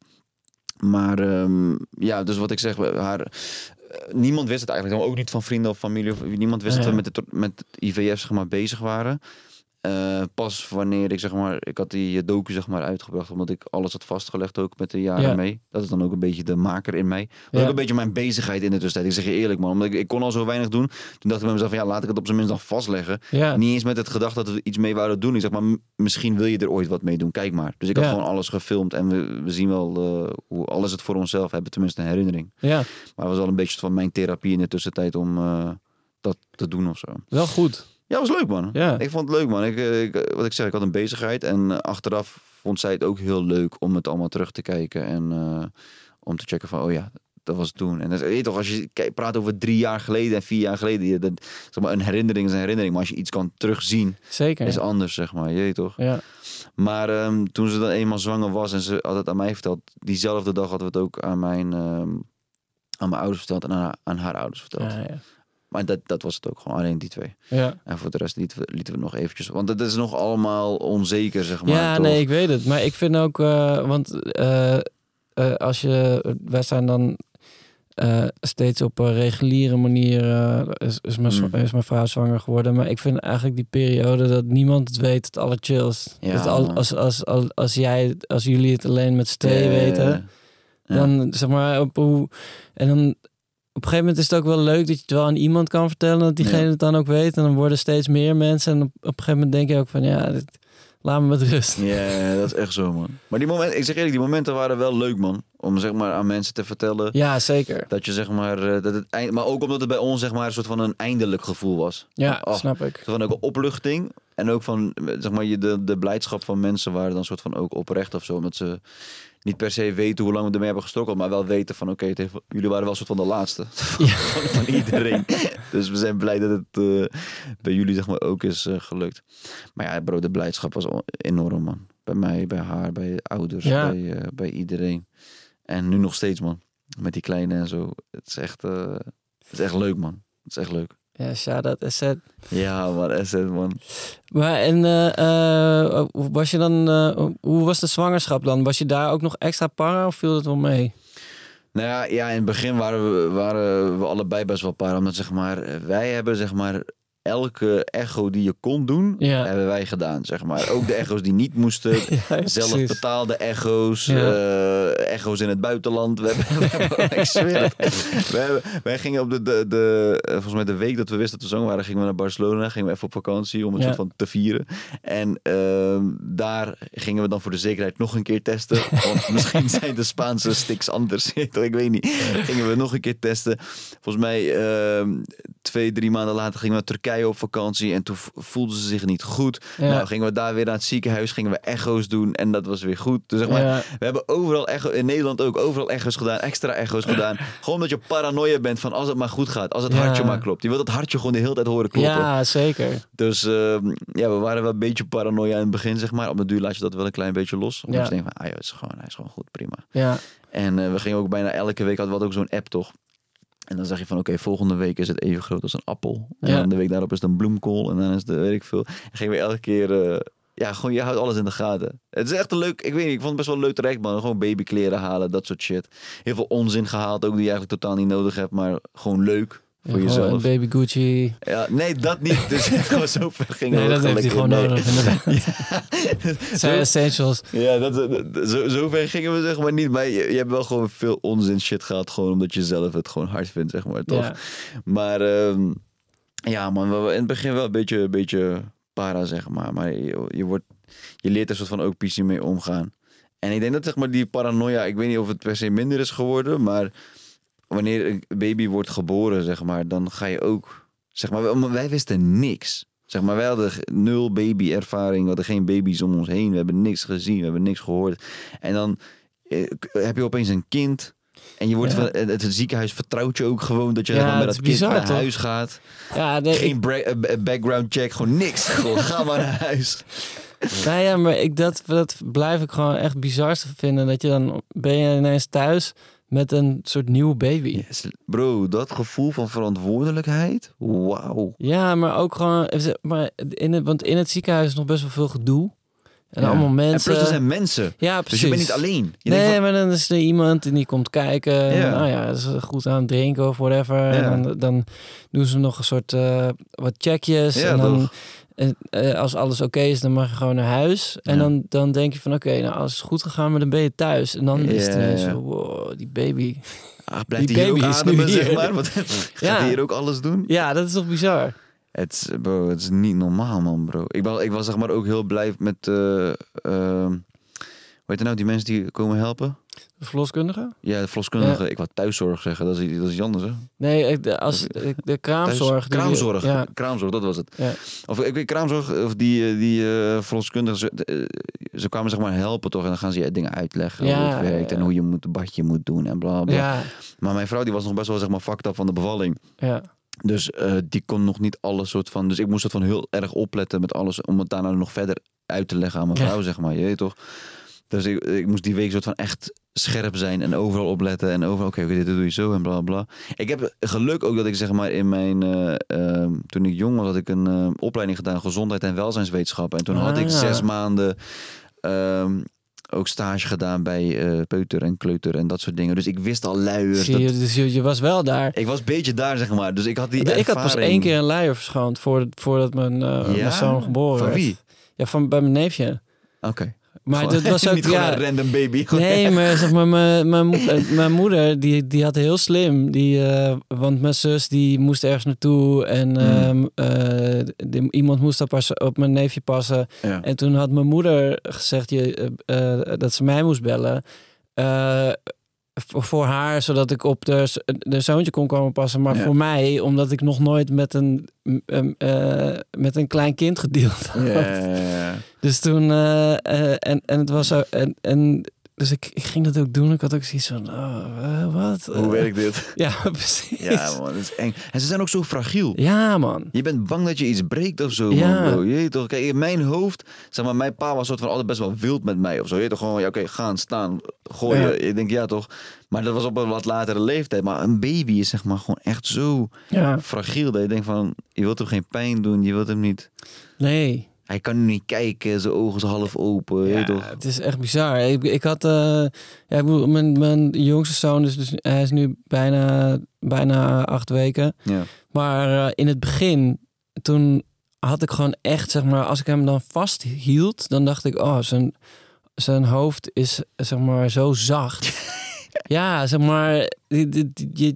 Maar ehm, ja, dus wat ik zeg, haar, eh, niemand wist het eigenlijk, ook niet van vrienden of familie. Of, niemand wist dat we met het, met IVF zeg maar, bezig waren. Eh, pas wanneer ik zeg maar, ik had die eh, docu zeg maar uitgebracht, omdat ik alles had vastgelegd ook met de jaren Ja. mee. Dat is dan ook een beetje de maker in mij. Ja. ook een beetje mijn bezigheid in de tussentijd. Ik zeg je eerlijk man, omdat ik, ik kon al zo weinig doen. Toen dacht ik bij mezelf van ja, laat ik het op zijn minst dan vastleggen. Ja. Niet eens met het gedacht dat we iets mee wouden doen. Ik zeg maar, misschien wil je er ooit wat mee doen. Kijk maar. Dus ik had gewoon alles gefilmd. En we, we zien wel eh, hoe alles het voor onszelf hebben. Tenminste een herinnering. ja, Maar het was wel een beetje van mijn therapie in de tussentijd om dat te doen of zo. wel goed. Ja, was leuk man. Ja. Ik vond het leuk man. Ik, eh, ik, wat ik zeg, ik had een bezigheid. En eh, achteraf vond zij het ook heel leuk om het allemaal terug te kijken. En eh, om te checken van, oh ja, dat was toen. En dat, weet je toch, als je praat over drie jaar geleden en vier jaar geleden. Je, dat, zeg maar, een herinnering is een herinnering. Maar als je iets kan terugzien, Zeker. is anders, zeg maar. Je weet toch? Ja. Maar ehm, toen ze dan eenmaal zwanger was en ze had het aan mij verteld, diezelfde dag hadden we het ook aan mijn, ehm, aan mijn ouders verteld en aan haar, aan haar ouders verteld. Ja, ja. Maar dat, dat was het ook gewoon, alleen die twee. ja. En voor de rest lieten we, lieten we het nog eventjes, want het is nog allemaal onzeker, zeg maar. ja, toch? nee, ik weet het. Maar ik vind ook, eh, want eh, eh, als je, wij zijn dan steeds op een reguliere manier, is, is, mijn, Mm. is mijn vrouw zwanger geworden. Maar ik vind eigenlijk die periode dat niemand het weet, het allerchillst. Ja, dus al, als, als, als, als jij, als jullie het alleen met z'n weten, dan zeg maar op hoe, en dan op een gegeven moment is het ook wel leuk dat je het wel aan iemand kan vertellen, dat diegene Ja. het dan ook weet. En dan worden steeds meer mensen. En op, op een gegeven moment denk je ook van ja, dit, Laat me met rust. Ja, dat is echt zo, man. Maar die momenten, ik zeg eerlijk, die momenten waren wel leuk, man. Om zeg maar aan mensen te vertellen Ja, zeker. dat je zeg maar, eh, dat het eind, maar ook omdat het bij ons zeg maar een soort van een eindelijk gevoel was. Ja, Oh, snap ik. Van ook een opluchting en ook van eh, zeg maar de, de blijdschap van mensen waren dan soort van ook oprecht of zo, omdat ze niet per se weten hoe lang we ermee hebben gestokkeld, maar wel weten van oké, jullie waren wel soort van de laatste <laughs> van, van iedereen. dus we zijn blij dat het eh, bij jullie zeg maar ook is eh, gelukt. Maar ja, bro, de blijdschap was enorm, man. Bij mij, bij haar, bij de ouders, Ja. bij, eh, bij iedereen. En nu nog steeds, man. Met die kleine en zo. Het is echt, het is echt leuk, man. Het is echt leuk. Ja, shout-out Asset. Ja, man, Asset, man. Maar en eh, eh, was je dan, eh, hoe was de zwangerschap dan? Was je daar ook nog extra para of viel het wel mee? Nou ja, ja, in het begin waren we, waren we allebei best wel paar. Omdat zeg maar, wij hebben zeg maar elke echo die je kon doen, Ja. hebben wij gedaan. Zeg maar. Ook de echo's die niet moesten. <laughs> Ja, Zelf betaalde echo's, Ja. eh, echo's in het buitenland. We hebben, <laughs> we hebben, ik zweer het. We hebben, wij gingen op de, de, de, eh, volgens mij de week dat we wisten dat we zwanger waren, gingen we naar Barcelona. Gingen we even op vakantie om het soort van te vieren. En ehm, daar gingen we dan voor de zekerheid nog een keer testen. Want <laughs> misschien zijn de Spaanse sticks anders. ik weet niet. Gingen we nog een keer testen. Volgens mij ehm, twee, drie maanden later gingen we naar Turkije op vakantie. En toen voelden ze zich niet goed. Ja. Nou, gingen we daar weer naar het ziekenhuis, gingen we echo's doen en dat was weer goed. Dus zeg maar, Ja. we hebben overal echo, in Nederland ook overal echo's gedaan, extra echo's gedaan. <clears throat> Gewoon omdat je paranoia bent van als het maar goed gaat, als het Ja. hartje maar klopt. Je wilt het hartje gewoon de hele tijd horen kloppen. Ja, zeker. Dus ehm, ja, we waren wel een beetje paranoia in het begin, zeg maar. Op de duur laat je dat wel een klein beetje los. Omdat Ja. je denkt van, ah joh, het is gewoon, hij is gewoon goed, prima. Ja, En eh, we gingen ook bijna elke week, hadden we ook zo'n app toch? En dan zeg je van, oké, volgende week is het even groot als een appel. En Ja. de week daarop is het een bloemkool. En dan is het, eh, weet ik veel. En gingen we elke keer, eh, ja, gewoon, je houdt alles in de gaten. Het is echt een leuk, ik weet niet, ik vond het best wel een leuk traject, man. Gewoon babykleren halen, dat soort shit. Heel veel onzin gehaald, ook die je eigenlijk totaal niet nodig hebt, maar gewoon leuk voor Ja, jezelf. een baby Gucci. Ja, nee, dat niet. Dus <laughs> gewoon zo ver ging Nee, dat heeft hij gewoon nodig. <laughs> Het <laughs> zijn essentials. Ja, dat, dat- zo, zo ver gingen we zeg maar niet. Maar je, je hebt wel gewoon veel onzin shit gehad. Gewoon omdat je zelf het gewoon hard vindt, zeg maar. Toch? Ja. Maar ehm, ja, man. We, we- in het begin wel een beetje, een beetje para, zeg maar. Maar je, je, wordt, je leert er soort van ook PC mee omgaan. En ik denk dat zeg maar die paranoia... Ik weet niet of het per se minder is geworden. Maar wanneer een baby wordt geboren, zeg maar... Dan ga je ook... Zeg maar, wij- wisten niks. Zeg maar, wij hadden nul babyervaring. We hadden geen baby's om ons heen. We hebben niks gezien. We hebben niks gehoord. En dan eh, heb je opeens een kind... En je wordt Ja. van, het, het ziekenhuis vertrouwt je ook gewoon dat je Ja, met dat kind bizar, naar toch? huis gaat. Ja, nee, Geen ik, eh, background check, gewoon niks. <laughs> Gewoon ga maar naar huis. nou ja, maar ik, dat, dat blijf ik gewoon echt bizar te vinden. Dat je dan ben je ineens thuis met een soort nieuwe baby. Yes, bro, dat gevoel van verantwoordelijkheid. Wauw. Ja, maar ook gewoon, maar in het, want in het ziekenhuis is nog best wel veel gedoe. En Ja. allemaal En mensen. plus, er zijn mensen. Ja, Dus precies. je bent niet alleen. Je nee, van, maar dan is er iemand en die komt kijken. Ja. En, nou ja, is goed aan het drinken of whatever. En dan, dan doen ze nog een soort eh, wat checkjes. Ja, en dan, toch? En, eh, als alles oké is, dan mag je gewoon naar huis. En dan, dan denk je van oké, nou als het goed gegaan, maar dan ben je thuis. En dan is het Ja, ineens ja. zo, wow, die baby. ah, blijft die hij hier ook baby ademen, hier. zeg maar? <laughs> Gaat hij hier ook alles doen? Ja, dat is toch bizar? Het, is- bro, het is niet normaal, man, bro. Ik, was, ik was zeg maar ook heel blij met... ehm, weet je nou, die mensen die komen helpen? De verloskundige? Ja, de verloskundige. Ik wou thuiszorg zeggen, dat is, dat is iets anders, hè? Nee, de, als, de, de kraamzorg. Thuis- die- kraamzorg. Ja, Kraamzorg, dat was het. Ja. Of ik weet kraamzorg, of die, eh, die eh verloskundigen, ze, eh, ze kwamen zeg maar helpen toch. En dan gaan ze je dingen uitleggen Ja, hoe het werkt. En hoe je moet, badje moet doen en bla bla. ja, Maar mijn vrouw die was nog best wel zeg maar fucked up van de bevalling. ja. Dus die kon nog niet alles soort van... Dus ik moest het van heel erg opletten met alles. Om het daarna nog verder uit te leggen aan mijn vrouw, zeg maar. Je weet toch? Dus ik, ik moest die week soort van echt scherp zijn en overal opletten. En overal, oké, oké, dit doe je zo en bla bla. Ik heb geluk ook dat ik zeg maar in mijn... eh, ehm, toen ik jong was, had ik een eh, opleiding gedaan... Gezondheid en welzijnswetenschappen. En toen had ik Ah. zes maanden... ehm, ook stage gedaan bij eh, peuter en kleuter en dat soort dingen. Dus ik wist al luiers. Zie je, Dat, dus je, je was wel daar. ik was een beetje daar, zeg maar. Dus ik had die ik had pas één keer een luier verschoond voordat, voordat mijn, Ja? mijn zoon geboren Van werd. wie? Ja, van bij mijn neefje. Oké. Maar Gewoon- dat <laughs> was ook... Niet gewoon ja, een random baby. <laughs> gewoon Nee, maar zeg maar, mijn, eh, mijn moeder, die, die had heel slim. Die, eh, want mijn zus, die moest ergens naartoe. En ehm, eh, die- iemand moest op, haar, op mijn neefje passen. Ja. En toen had mijn moeder gezegd je, dat ze mij moest bellen. Voor, haar, zodat ik op de, de zoontje kon komen passen. Maar Ja. voor mij, omdat ik nog nooit met een, eh, met een klein kind gedeeld had. Ja, ja, ja. <laughs> Dus toen, eh, eh, en, en het was zo, en, en dus ik, ik ging dat ook doen. Ik had ook zoiets van, oh, eh, wat? Hoe Eh, werkt dit? <laughs> Ja, precies. Ja, man, dat is eng. En ze zijn ook zo fragiel. Ja, man. Je bent bang dat je iets breekt of zo, Ja. man, bro. Je toch, kijk, in mijn hoofd, zeg maar, mijn pa was soort van altijd best wel wild met mij of zo. Je toch gewoon, ja, oké, gaan, staan, gooien. Ja. Ik denk, ja, toch. Maar dat was op een wat latere leeftijd. Maar een baby is zeg maar gewoon echt zo Ja. fragiel dat je denkt van, je wilt hem geen pijn doen, je wilt hem niet... Nee. Hij kan nu niet kijken, zijn ogen zijn half open, Ja, toch. het is echt bizar. Ik, ik had, eh, ja, ik bedoel, mijn, mijn jongste zoon is dus, hij is nu bijna, bijna acht weken. Ja. Maar eh, in het begin, toen had ik gewoon echt, zeg maar, als ik hem dan vasthield, dan dacht ik, oh, zijn, zijn hoofd is, zeg maar, zo zacht. <laughs> ja, zeg maar, je-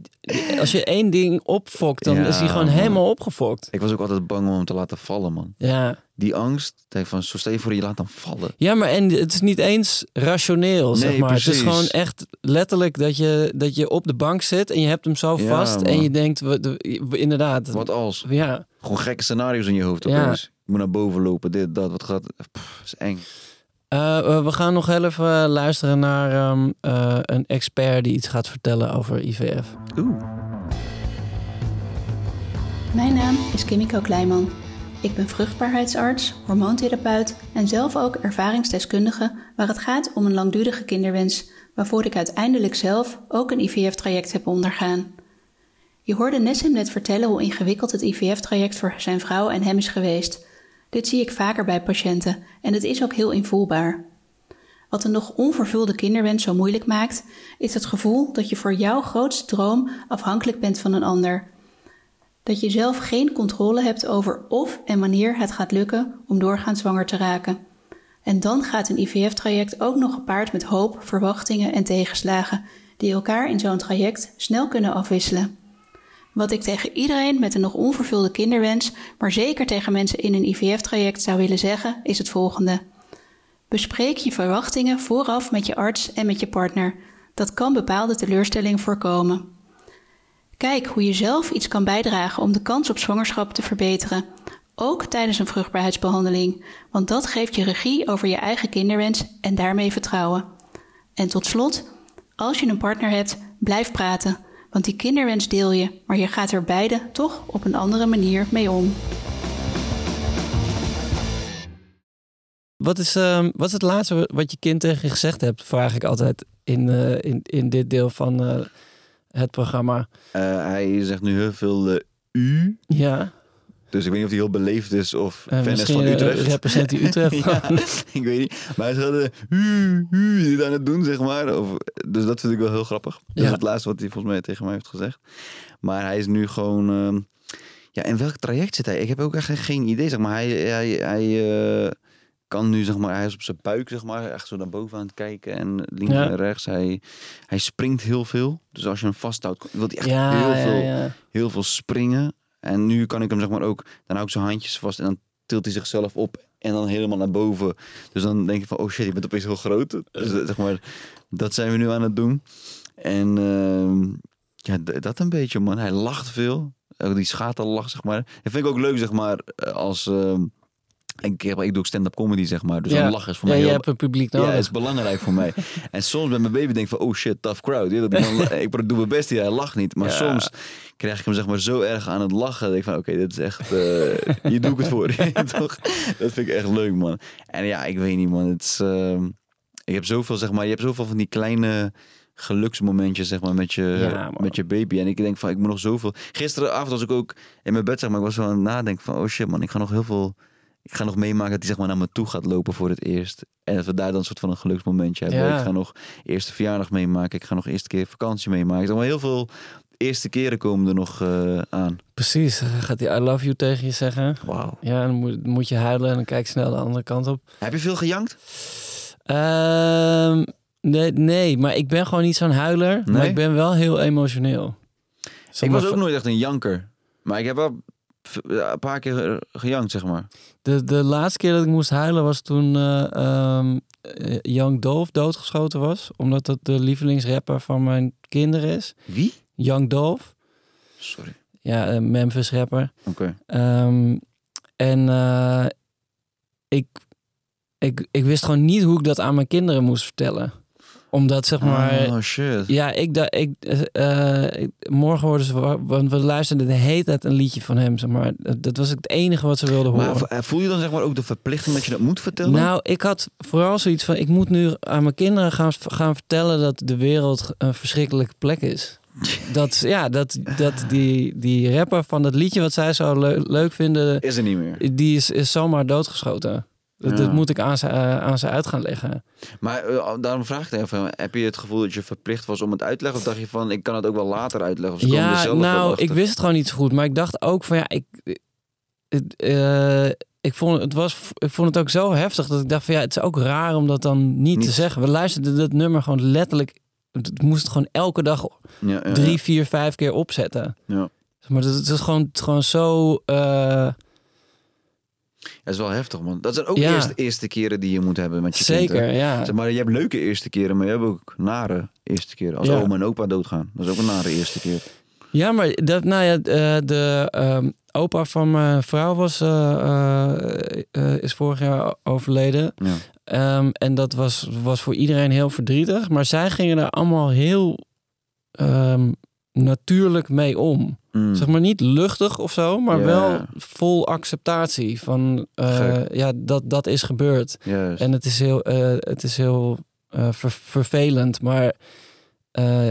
als je één ding opfokt, dan Ja, is hij gewoon man. helemaal opgefokt. Ik was ook altijd bang om hem te laten vallen, man. Ja. Die angst, van, zo stel je voor je laat hem vallen. Ja, maar en het is niet eens rationeel, zeg maar. Het is gewoon echt letterlijk dat je, dat je op de bank zit en je hebt hem zo Ja, vast en je denkt, inderdaad. Wat als? Ja, Gewoon gekke scenario's in je hoofd Ja. opeens. Je moet naar boven lopen, dit, dat, wat gaat... Pff, is eng. Eh, eh, we gaan nog heel even luisteren naar ehm, eh, een expert die iets gaat vertellen over IVF. Oeh. Mijn naam is Kimiko Kleiman. Ik ben vruchtbaarheidsarts, hormoontherapeut en zelf ook ervaringsdeskundige waar het gaat om een langdurige kinderwens, waarvoor ik uiteindelijk zelf ook een IVF-traject heb ondergaan. Je hoorde Nessim net vertellen hoe ingewikkeld het IVF-traject voor zijn vrouw en hem is geweest. Dit zie ik vaker bij patiënten en het is ook heel invoelbaar. Wat een nog onvervulde kinderwens zo moeilijk maakt, is het gevoel dat je voor jouw grootste droom afhankelijk bent van een ander dat je zelf geen controle hebt over of en wanneer het gaat lukken om doorgaans zwanger te raken. En dan gaat een IVF-traject ook nog gepaard met hoop, verwachtingen en tegenslagen, die elkaar in zo'n traject snel kunnen afwisselen. Wat ik tegen iedereen met een nog onvervulde kinderwens, maar zeker tegen mensen in een IVF-traject zou willen zeggen, is het volgende. Bespreek je verwachtingen vooraf met je arts en met je partner. Dat kan bepaalde teleurstellingen voorkomen. Kijk hoe je zelf iets kan bijdragen om de kans op zwangerschap te verbeteren, ook tijdens een vruchtbaarheidsbehandeling, want dat geeft je regie over je eigen kinderwens en daarmee vertrouwen. En tot slot, als je een partner hebt, blijf praten, want die kinderwens deel je, maar je gaat er beide toch op een andere manier mee om. Wat is, ehm, wat is het laatste wat je kind tegen je gezegd hebt? Vraag ik altijd in, eh, in, in dit deel van eh, het programma. Eh, hij zegt nu heel veel u. Ja, Dus ik weet niet of hij heel beleefd is of eh, fan is van eh, Utrecht. represent hij Utrecht. <laughs> ja, ik weet niet. Maar hij is gewoon uh, u, u, dit aan het doen, zeg maar. Of, dus dat vind ik wel heel grappig. Dat is het laatste wat hij volgens mij tegen mij heeft gezegd. Maar hij is nu gewoon... ehm, ja, in welk traject zit hij? Ik heb ook echt geen idee, zeg maar. Hij, hij, hij eh, kan nu, zeg maar, hij is op zijn buik, zeg maar, echt zo naar boven aan het kijken. En links Ja. en rechts. Hij, hij springt heel veel. Dus als je hem vasthoudt, wil hij echt ja, heel, ja, veel, heel veel springen. En nu kan ik hem, zeg maar, ook... Dan hou ik zijn handjes vast en dan tilt hij zichzelf op en dan helemaal naar boven. Dus dan denk je van, oh shit, je bent opeens heel groot. Dus eh, zeg maar, dat zijn we nu aan het doen. En ehm, ja, dat een beetje, man. Hij lacht veel. Ook die schaterlach, zeg maar. Dat vind ik ook leuk, zeg maar, eh, als... ehm, ik, ik doe ook stand-up comedy, zeg maar. Dus ja. dan lachen is voor ja, mij je heel... hebt een publiek nodig. Ja, is belangrijk voor mij. <laughs> En soms met mijn baby denk ik van, oh shit, tough crowd. Ja, dat ik, <laughs> ik doe mijn best hij lacht niet. Maar soms krijg ik hem zeg maar zo erg aan het lachen. Dat ik van, oké, dit is echt, eh, hier doe ik het voor. <laughs> Toch? Dat vind ik echt leuk, man. En ja, ik weet niet, man. Het is, ehm, ik heb zoveel, zeg maar, je hebt zoveel van die kleine geluksmomentjes, zeg maar, met je, Ja, met je baby. En ik denk van, ik moet nog zoveel... Gisteravond was ik ook in mijn bed, zeg maar, ik was zo aan het nadenken van, oh shit, man, ik ga nog heel veel... Ik ga nog meemaken dat hij zeg maar naar me toe gaat lopen voor het eerst. En dat we daar dan een soort van een geluksmomentje hebben. Ja. Ik ga nog eerste verjaardag meemaken. Ik ga nog eerste keer vakantie meemaken. Zeg maar heel veel eerste keren komen er nog eh, aan. Precies, dan gaat hij I love you tegen je zeggen. Wauw. Ja, dan moet, moet je huilen en dan kijk je snel de andere kant op. Heb je veel gejankt? Ehm, nee, nee, maar ik ben gewoon niet zo'n huiler. Maar ik ben wel heel emotioneel. Ik was ook nooit echt een janker. Maar ik heb wel een paar keer ge- gejankt, zeg maar. de, de laatste keer dat ik moest huilen was toen eh, ehm, eh, Young Dolph doodgeschoten was. Omdat dat de lievelingsrapper van mijn kinderen is. Wie? Young Dolph. Sorry. Ja, een Memphis rapper. Oké. Ehm, en eh, ik, ik, ik wist gewoon niet hoe ik dat aan mijn kinderen moest vertellen. Omdat zeg maar... Oh, shit. Ja, ik, da, ik, eh, ik- morgen worden ze... wa- Want we luisterden de hele tijd een liedje van hem, zeg maar. Dat was het enige wat ze wilden horen. Maar voel je dan zeg maar ook de verplichting dat je dat moet vertellen? Nou, ik had vooral zoiets van... Ik moet nu aan mijn kinderen gaan, gaan vertellen dat de wereld een verschrikkelijke plek is. <laughs> Dat, ja, dat, dat die, die rapper van dat liedje wat zij zo leu- leuk vinden... Is er niet meer. Die is, is zomaar doodgeschoten. Dat, Ja. dat moet ik aan ze, eh, aan ze uit gaan leggen. Maar eh, daarom vraag ik even, heb je het gevoel dat je verplicht was om het uit te leggen? Of dacht je van, ik kan het ook wel later uitleggen? Of Ja, nou, ik wist het gewoon niet zo goed. Maar ik dacht ook van ja, ik, het, eh, ik, vond, het was, ik vond het ook zo heftig dat ik dacht van ja, het is ook raar om dat dan niet, te zeggen. We luisterden dat nummer gewoon letterlijk. Het moest gewoon elke dag Ja, ja, drie, vier, vijf keer opzetten. Ja. Maar het, het is gewoon, het is gewoon zo. Dat is wel heftig, man. Dat zijn ook Ja. eerst, eerste keren die je moet hebben met je kind, zeker, ja. Zeg maar je hebt leuke eerste keren, maar je hebt ook nare eerste keren. Als Ja. oma en opa doodgaan, dat is ook een nare eerste keer. Ja, maar dat, nou ja, eh, de ehm, opa van mijn vrouw was, eh, eh, is vorig jaar overleden. Ja. Ehm, en dat was, was voor iedereen heel verdrietig. Maar zij gingen er allemaal heel ehm, natuurlijk mee om. Mm. Zeg maar niet luchtig of zo, maar wel vol acceptatie van eh, ja, dat, dat is gebeurd. Juist. En het is heel, eh, het is heel eh, ver- vervelend. Maar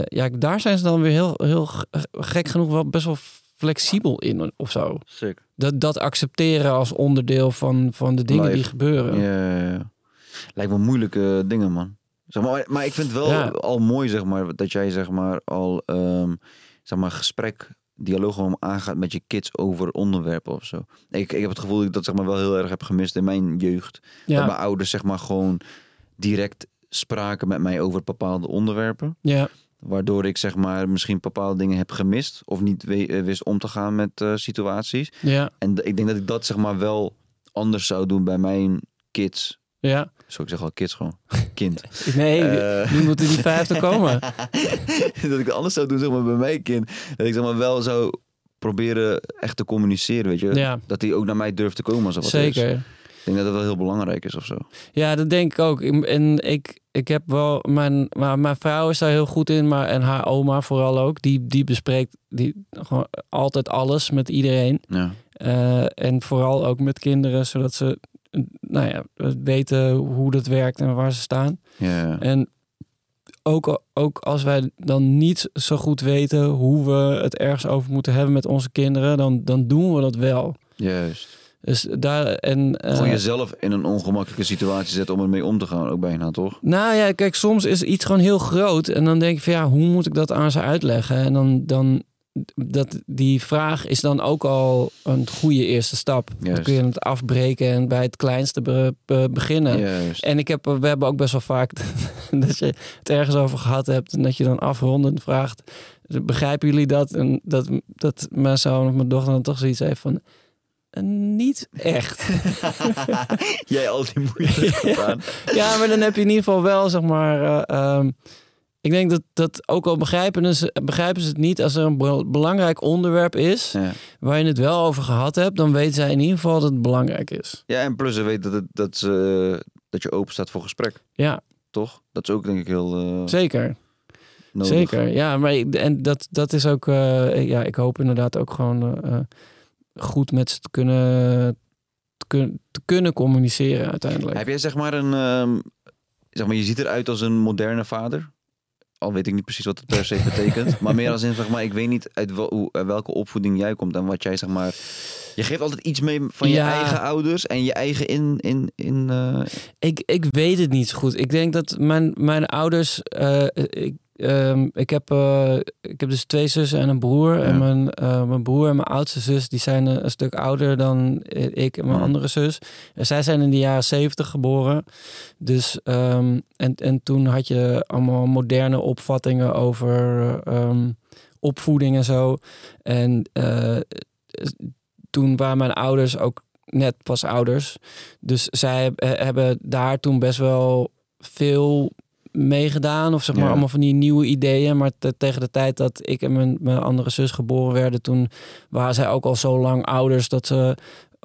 ja, daar zijn ze dan weer heel, heel gek genoeg wel best wel flexibel in of zo. Sick. Dat, dat accepteren als onderdeel van, van de dingen die gebeuren. Ja. Lijkt me moeilijke dingen, man. Zeg maar, maar ik vind het wel Ja. al mooi, zeg maar, dat jij zeg maar al ehm, zeg maar gesprek, dialoog gewoon aangaat met je kids over onderwerpen of zo. Ik, ik heb het gevoel dat ik dat zeg maar wel heel erg heb gemist in mijn jeugd. Dat Ja, mijn ouders zeg maar gewoon direct spraken met mij over bepaalde onderwerpen. ja, Waardoor ik zeg maar misschien bepaalde dingen heb gemist of niet eh, wist om te gaan met eh, situaties. ja, En ik denk dat ik dat zeg maar wel anders zou doen bij mijn kids. Ja. Zo, ik zeg al kids gewoon. Kind. <laughs> Nee, Eh. nu moeten die vijf er komen. <laughs> dat ik het anders zou doen zeg maar, bij mijn kind. Dat ik zeg maar, wel zou proberen echt te communiceren, weet je. Ja, Dat hij ook naar mij durft te komen als er wat is. zeker. Ik denk dat dat wel heel belangrijk is of zo. Ja, dat denk ik ook. En ik, ik heb wel... Mijn, maar mijn vrouw is daar heel goed in, maar, en haar oma vooral ook. Die, die bespreekt die, gewoon altijd alles met iedereen. Ja. Eh, en vooral ook met kinderen, zodat ze nou ja, weten hoe dat werkt en waar ze staan. Ja. En ook, ook als wij dan niet zo goed weten hoe we het ergens over moeten hebben met onze kinderen, dan, dan doen we dat wel. Juist. Dus daar en. eh, Gewoon jezelf in een ongemakkelijke situatie zetten om ermee om te gaan, ook bijna, toch? Nou ja, kijk, soms is iets gewoon heel groot. En dan denk je van ja, hoe moet ik dat aan ze uitleggen? En dan, dan dat, die vraag is dan ook al een goede eerste stap. Dan kun je het afbreken en bij het kleinste be- be- beginnen. Juist. En ik heb, we hebben ook best wel vaak <laughs> dat je het ergens over gehad hebt en dat je dan afrondend vraagt: begrijpen jullie dat? En dat, dat mijn zoon of mijn dochter dan toch zoiets heeft van. "Eh, Niet echt. <laughs> <laughs> Jij al die moeite gedaan. Ja, maar dan heb je in ieder geval wel, zeg maar. eh, ehm, ik denk dat, dat ook al begrijpen ze, begrijpen ze het niet als er een be- belangrijk onderwerp is. Ja. waar je het wel over gehad hebt, dan weten zij in ieder geval dat het belangrijk is. ja, en plus ze weet dat, het, dat, ze, dat je open staat voor gesprek, Ja, toch? Dat is ook denk ik heel eh, zeker. nodig. Zeker. Ja, maar ik, en dat, dat is ook. eh, ja, ik hoop inderdaad ook gewoon eh, goed met ze te kunnen, te, kun- te kunnen communiceren uiteindelijk. Heb jij zeg maar een, ehm, zeg maar, je ziet eruit als een moderne vader? Al weet ik niet precies wat het per se <laughs> betekent. maar meer als in, zeg maar, ik weet niet uit, wel, hoe, welke opvoeding jij komt en wat jij, zeg maar... Je geeft altijd iets mee van je Ja. eigen ouders en je eigen in... in, in eh, Ik, ik weet het niet zo goed. Ik denk dat mijn, mijn ouders. eh, ik, ehm, ik, heb, eh, ik heb dus twee zussen en een broer. En mijn, eh, mijn broer en mijn oudste zus die zijn een, een stuk ouder dan ik en mijn Ja. andere zus. En zij zijn in de jaren zeventig geboren. Dus, ehm, en, en toen had je allemaal moderne opvattingen over ehm, opvoeding en zo. En eh, toen waren mijn ouders ook net pas ouders. Dus zij heb- eh, hebben daar toen best wel veel meegedaan. Of zeg maar Ja. allemaal van die nieuwe ideeën. Maar te- tegen de tijd dat ik en mijn, mijn andere zus geboren werden... toen waren zij ook al zo lang ouders... dat ze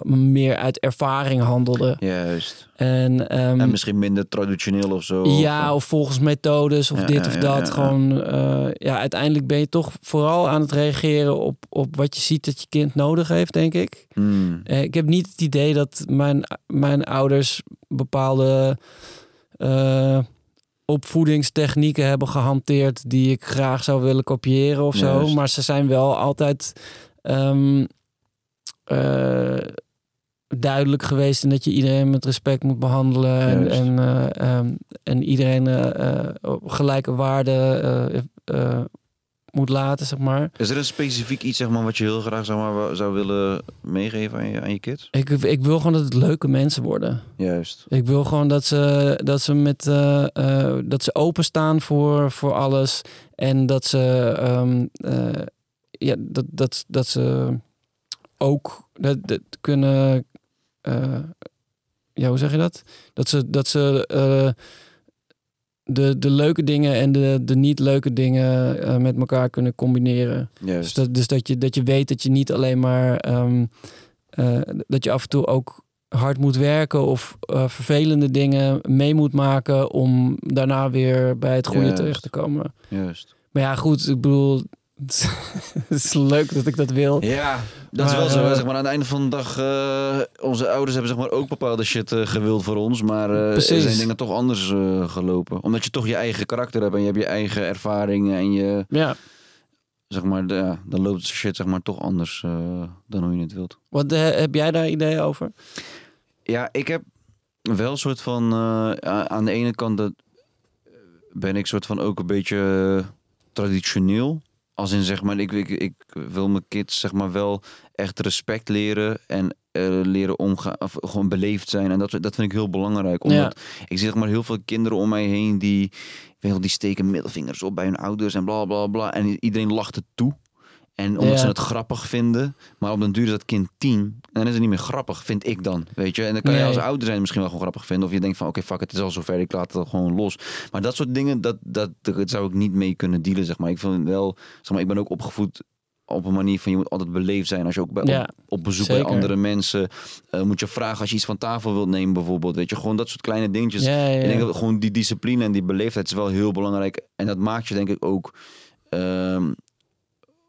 meer uit ervaring handelden. Juist. En, ehm, En misschien minder traditioneel of zo. ja, of, of volgens methodes of Ja, dit of ja, dat. Gewoon, eh, ja, uiteindelijk ben je toch vooral aan het reageren op, op wat je ziet dat je kind nodig heeft, denk ik. Hmm. Eh, ik heb niet het idee dat mijn, mijn ouders bepaalde eh, opvoedingstechnieken hebben gehanteerd die ik graag zou willen kopiëren of zo. Juist. Maar ze zijn wel altijd ehm, eh, duidelijk geweest in dat je iedereen met respect moet behandelen en, en, eh, ehm, en iedereen eh, op gelijke waarde moet laten, zeg maar. Is er een specifiek iets zeg maar, wat je heel graag zeg maar, zou willen meegeven aan je, aan je kids? Ik, ik wil gewoon dat het leuke mensen worden. Juist. Ik wil gewoon dat ze, dat ze, met, eh, eh, dat ze openstaan voor, voor alles. En dat ze, ehm, eh, ja, dat, dat, dat ze ook dat, dat kunnen. ja, hoe zeg je dat? Dat ze, dat ze de, de leuke dingen en de, de niet leuke dingen eh, met elkaar kunnen combineren. Dus, dat, dus dat, je, dat je weet dat je niet alleen maar ehm, eh, dat je af en toe ook hard moet werken of eh, vervelende dingen mee moet maken om daarna weer bij het goede Juist. terecht te komen. Juist. Maar ja, goed, ik bedoel, <laughs> het is leuk dat ik dat wil. Ja, dat is wel zo. hè, eh, Zeg maar, aan het einde van de dag, eh, onze ouders hebben zeg maar, ook bepaalde shit eh, gewild voor ons. Maar Precies. zijn dingen toch anders gelopen. Omdat je toch je eigen karakter hebt en je hebt je eigen ervaringen. En je, Ja, zeg maar, de, ja, dan loopt shit zeg maar, toch anders dan hoe je het wilt. wat heb jij daar ideeën over? Ja, ik heb wel een soort van... aan de ene kant dat ben ik soort van ook een beetje traditioneel. Als in zeg maar, ik, ik, ik wil mijn kids zeg maar wel echt respect leren en eh, leren omgaan, of gewoon beleefd zijn. En dat, dat vind ik heel belangrijk. Omdat ik zie zeg maar heel veel kinderen om mij heen die, weet die steken middelvingers op bij hun ouders en bla bla bla. En iedereen lacht het toe. En omdat Ja. ze het grappig vinden. Maar op den duur is dat kind tien. En dan is het niet meer grappig, vind ik dan. Weet je? En dan kan je als ouder zijn misschien wel gewoon grappig vinden. Of je denkt van, oké, fuck, het is al zover. Ik laat het gewoon los. Maar dat soort dingen, dat, dat, dat zou ik niet mee kunnen dealen, zeg maar. Ik vind wel, zeg maar, ik ben ook opgevoed op een manier van je moet altijd beleefd zijn. Als je ook bij, Ja, op, op bezoek zeker. bij andere mensen eh, moet je vragen als je iets van tafel wilt nemen bijvoorbeeld. Weet je, gewoon dat soort kleine dingetjes. ja, ja, Ik denk dat gewoon die discipline en die beleefdheid is wel heel belangrijk. En dat maakt je denk ik ook ehm,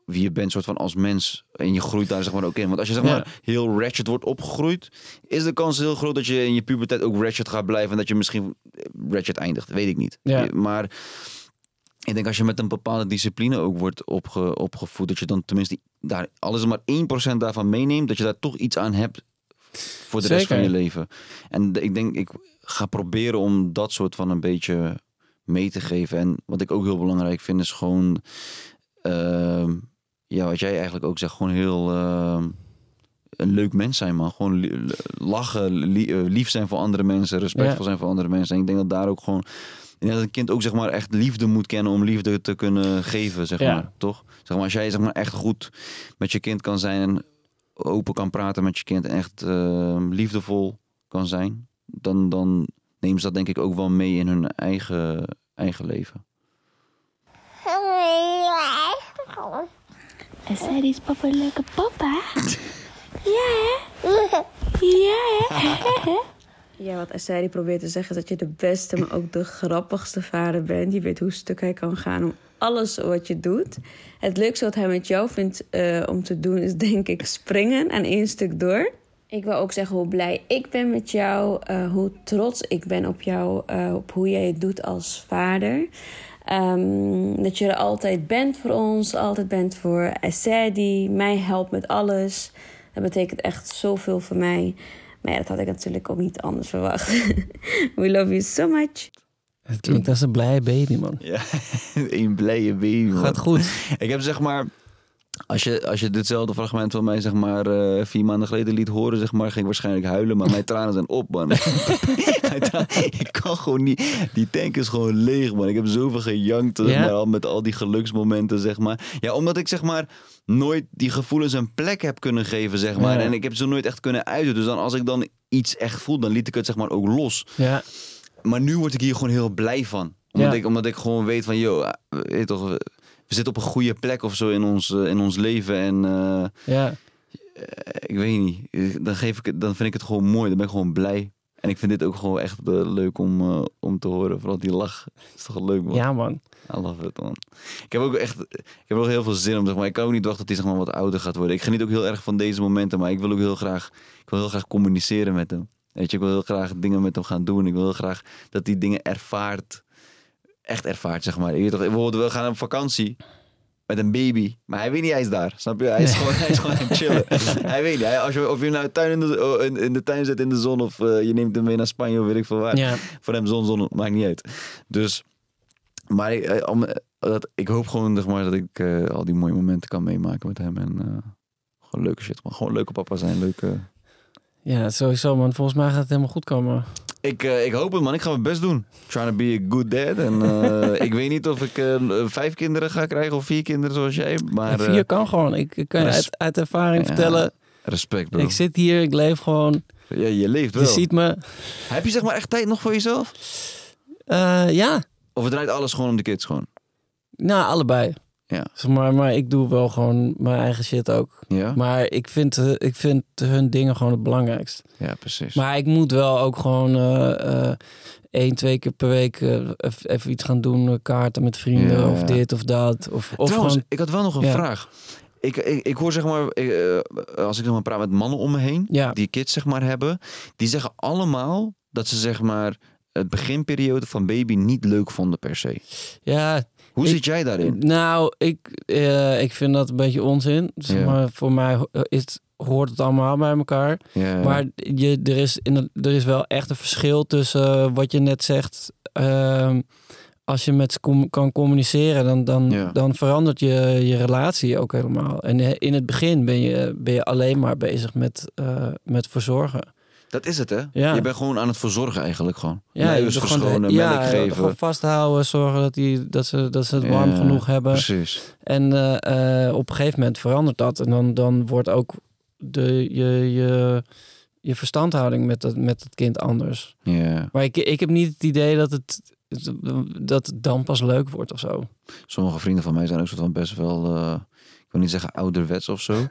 wie je bent soort van als mens. En je groeit daar zeg maar ook in. Want als je zeg Ja. maar heel ratchet wordt opgegroeid, is de kans heel groot dat je in je puberteit ook ratchet gaat blijven. En dat je misschien ratchet eindigt. Weet ik niet. Ja. Maar ik denk als je met een bepaalde discipline ook wordt opge, opgevoed, dat je dan tenminste daar alles maar 1% daarvan meeneemt, dat je daar toch iets aan hebt voor de rest van je leven. En ik denk, ik ga proberen om dat soort van een beetje mee te geven. En wat ik ook heel belangrijk vind, is gewoon, ehm, ja, wat jij eigenlijk ook zegt, gewoon heel ehm, een leuk mens zijn, man. Gewoon li- lachen, li- eh, lief zijn voor andere mensen, respectvol Ja. zijn voor andere mensen. En ik denk dat daar ook gewoon, denk dat een kind ook zeg maar echt liefde moet kennen om liefde te kunnen geven, zeg Ja. maar, toch? Zeg maar, als jij zeg maar echt goed met je kind kan zijn en open kan praten met je kind en echt ehm, liefdevol kan zijn, dan, dan nemen ze dat denk ik ook wel mee in hun eigen, eigen leven. En zei is papa een leuke papa? ja, hè? Ja, hè? <laughs> Ja, wat Essay probeert te zeggen is dat je de beste, maar ook de grappigste vader bent. Je weet hoe stuk hij kan gaan om alles wat je doet. Het leukste wat hij met jou vindt eh, om te doen is denk ik springen aan één stuk door. Ik wil ook zeggen hoe blij ik ben met jou, eh, hoe trots ik ben op jou, eh, op hoe jij het doet als vader. Ehm, dat je er altijd bent voor ons, altijd bent voor Essay die mij helpt met alles. Dat betekent echt zoveel voor mij. Maar ja, dat had ik natuurlijk ook niet anders verwacht. <laughs> We love you so much. Het klinkt als een blije baby, man. Ja, <laughs> een blije baby. man. Gaat goed. Ik heb zeg maar, als je, als je ditzelfde fragment van mij zeg maar eh, vier maanden geleden liet horen, zeg maar, ging ik waarschijnlijk huilen, maar mijn tranen zijn op, man. <laughs> Ik kan gewoon niet, die tank is gewoon leeg, man. Ik heb zoveel gejankt, zeg Ja? maar, al met al die geluksmomenten, zeg maar. Ja, omdat ik zeg maar nooit die gevoelens een plek heb kunnen geven, zeg maar. Ja. En ik heb ze nooit echt kunnen uiten. Dus dan als ik dan iets echt voel, dan liet ik het zeg maar ook los. Ja, Maar nu word ik hier gewoon heel blij van. Omdat, Ja. ik, omdat ik gewoon weet van, joh, eh, weet toch, we, zitten op een goede plek of zo in ons, eh, in ons leven. En eh, ja. ik weet niet, eh, dan, geef ik het, dan vind ik het gewoon mooi. Dan ben ik gewoon blij. En ik vind dit ook gewoon echt eh, leuk om, eh, om te horen. Vooral die lach. Dat is toch leuk, man. Ja, man. I love it, man. Ik heb ook echt, ik heb ook heel veel zin om, zeg maar. Ik kan ook niet wachten tot hij zeg maar, wat ouder gaat worden. Ik geniet ook heel erg van deze momenten. Maar ik wil ook heel graag, ik wil heel graag communiceren met hem. Weet je, ik wil heel graag dingen met hem gaan doen. Ik wil heel graag dat hij dingen ervaart. Echt ervaart, zeg maar. Je toch, bijvoorbeeld, we gaan op vakantie met een baby. Maar hij weet niet, hij is daar. Snap je? Hij is gewoon, hij is gewoon aan het chillen. <laughs> hij weet niet. Hij, als je, of je nou tuin in, de, oh, in, in de tuin zit in de zon... of eh, je neemt hem mee naar Spanje of weet ik veel waar. Ja. Voor hem zon, zon, maakt niet uit. Dus, maar ik, eh, om, eh, dat, ik hoop gewoon zeg maar, dat ik al die mooie momenten kan meemaken met hem. En gewoon leuke shit. Maar gewoon leuke papa zijn. Leuke... ja, sowieso, man. Volgens mij gaat het helemaal goed komen. Ik, eh, ik hoop het, man. Ik ga mijn best doen. Trying to be a good dad. En eh, <laughs> ik weet niet of ik eh, vijf kinderen ga krijgen of vier kinderen zoals jij. Maar vier kan gewoon. Ik, ik kan je uit, uit ervaring Ja, vertellen. respect, bro. Ik zit hier, ik leef gewoon. ja, je leeft wel. Je ziet me. Heb je zeg maar echt tijd nog voor jezelf? Ja, Of het draait alles gewoon om de kids gewoon? nou, allebei. Ja. Zeg maar, maar ik doe wel gewoon mijn eigen shit ook. Ja? Maar ik vind, eh, ik vind hun dingen gewoon het belangrijkst. Ja, precies. Maar ik moet wel ook gewoon eh, één, twee keer per week even iets gaan doen. Kaarten met vrienden Ja, of dit of dat. Of, of Trouwens, gewoon, ik had wel nog een Ja. vraag. Ik, ik, ik hoor zeg maar, als ik zeg maar praat met mannen om me heen, Ja. die kids zeg maar hebben, die zeggen allemaal dat ze zeg maar het beginperiode van baby niet leuk vonden per se. ja, Hoe Ik- zit jij daarin? nou, ik, eh, ik vind dat een beetje onzin. Zeg maar, voor mij ho- is, hoort het allemaal bij elkaar. Maar je, er, is in er is wel echt een verschil tussen eh, wat je net zegt. ehm, als je met ze com- kan communiceren, dan, dan, dan verandert je, je relatie ook helemaal. En eh, in het begin ben je, ben je alleen maar bezig met, eh, met verzorgen. Dat is het hè? Ja. Je bent gewoon aan het verzorgen eigenlijk gewoon. Ja, Luiers je gewoon- verschonen, ja, melk geven. gewoon vasthouden, zorgen dat, die, dat, ze, dat ze het warm Ja, genoeg hebben. Precies. En eh, eh, op een gegeven moment verandert dat. En dan, dan wordt ook de, je, je, je verstandhouding met het, met het kind anders. Ja. Maar ik, ik heb niet het idee dat het, dat het dan pas leuk wordt of zo. Sommige vrienden van mij zijn ook soort van best wel, eh, ik wil niet zeggen ouderwets of zo. <laughs>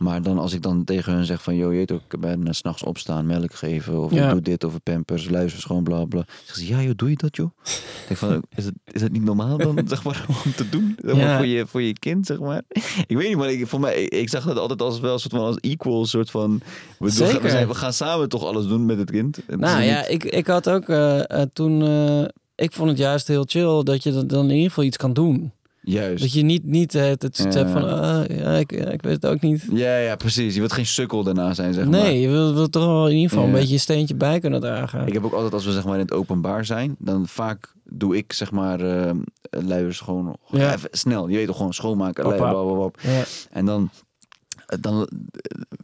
Maar dan als ik dan tegen hun zeg van, joh, je weet ook, ik ben eh, 's s'nachts opstaan, melk geven, of Ja. ik doe dit, of pampers, luister gewoon, bla bla. Zeggen ze, ja joh, doe je dat joh? Ik denk van, is het, is het niet normaal dan, <laughs> zeg maar, om te doen? Zeg maar, Ja. voor, je, voor je kind, zeg maar. Ik weet niet, maar ik, voor mij, ik, ik zag dat altijd als wel een soort van, als equal, soort van, we, doen- we, zijn, we gaan samen toch alles doen met het kind. Het Nou ja, niet- ik, ik had ook eh, eh, toen... ik vond het juist heel chill dat je dan in ieder geval iets kan doen. Juist. Dat je niet, niet eh, het, het Ja. hebt van... ah, ja, ik, ja, ik weet het ook niet. Ja, ja, precies. Je wilt geen sukkel daarna zijn, zeg maar. Nee, je wil, wil toch wel in ieder geval Ja. een beetje je steentje bij kunnen dragen. Ik heb ook altijd, als we zeg maar in het openbaar zijn, dan vaak doe ik zeg maar eh luiers gewoon, gewoon Ja. even snel. Je weet toch gewoon schoonmaken, luier. En dan, dan,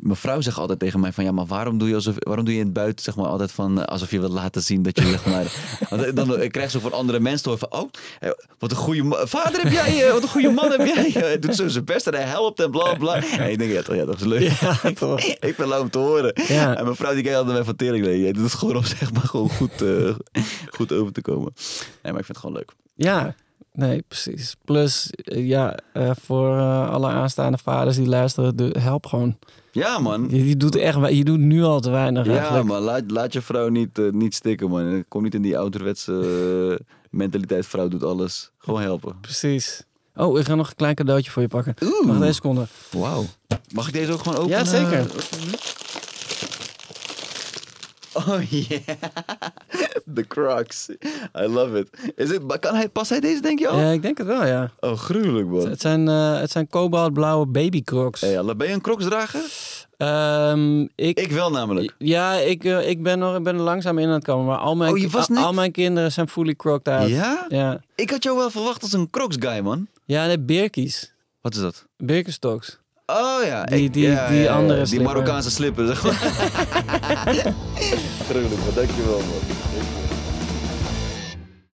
mijn vrouw zegt altijd tegen mij van ja, maar waarom doe je alsof, waarom doe je in het buiten zeg maar altijd van eh, alsof je wilt laten zien dat je zeg maar, <laughs> want dan ik krijg zo van andere mensen te horen van oh, eh, wat een goede vader heb jij, eh, wat een goede man heb jij. <laughs> Hij doet zo zijn best en hij helpt en bla bla. En ik denk ja, toch, ja, dat is leuk. Ja, toch. <laughs> ik ben leuk om te horen. Ja. En mijn vrouw die kijkt altijd mij van tering. Nee, jij doet het gewoon om zeg maar gewoon goed, eh, goed over te komen. Nee, maar ik vind het gewoon leuk. Ja, nee, precies. Plus, eh, ja, eh, voor eh, alle aanstaande vaders die luisteren, help gewoon. Ja, man. Je, je doet echt, je doet nu al te weinig Ja, eigenlijk. maar laat, laat je vrouw niet, eh, niet stikken, man. Kom niet in die ouderwetse eh, mentaliteit. Vrouw doet alles. Gewoon helpen. Precies. Oh, ik ga nog een klein cadeautje voor je pakken. Oeh. Wacht één seconde. Wauw. Mag ik deze ook gewoon openen? Ja, zeker. Oh, <laughs> yeah. De Crocs. I love it. Is het kan hij, past hij deze, denk je al? Ja, ik denk het wel, ja. Oh, gruwelijk, man. Het zijn, eh het zijn kobaltblauwe babycrocs. Hey, Allah, ben je een Crocs drager? Ehm, ik, Ik wel namelijk. ja, ik, eh, ik ben, nog, ik ben er langzaam in aan het komen. Maar al mijn, Oh, al, mijn kinderen zijn fully crocked out. Ja? Ja, Ik had jou wel verwacht als een Crocs guy, man. ja nee, Birkies. Wat is dat? Birkenstocks. Oh ja. Die- ik- die- ja, die ja, ja. andere Die slipper. Marokkaanse slipper, zeg maar. <laughs> Gruwelijk, man. Dankjewel, man.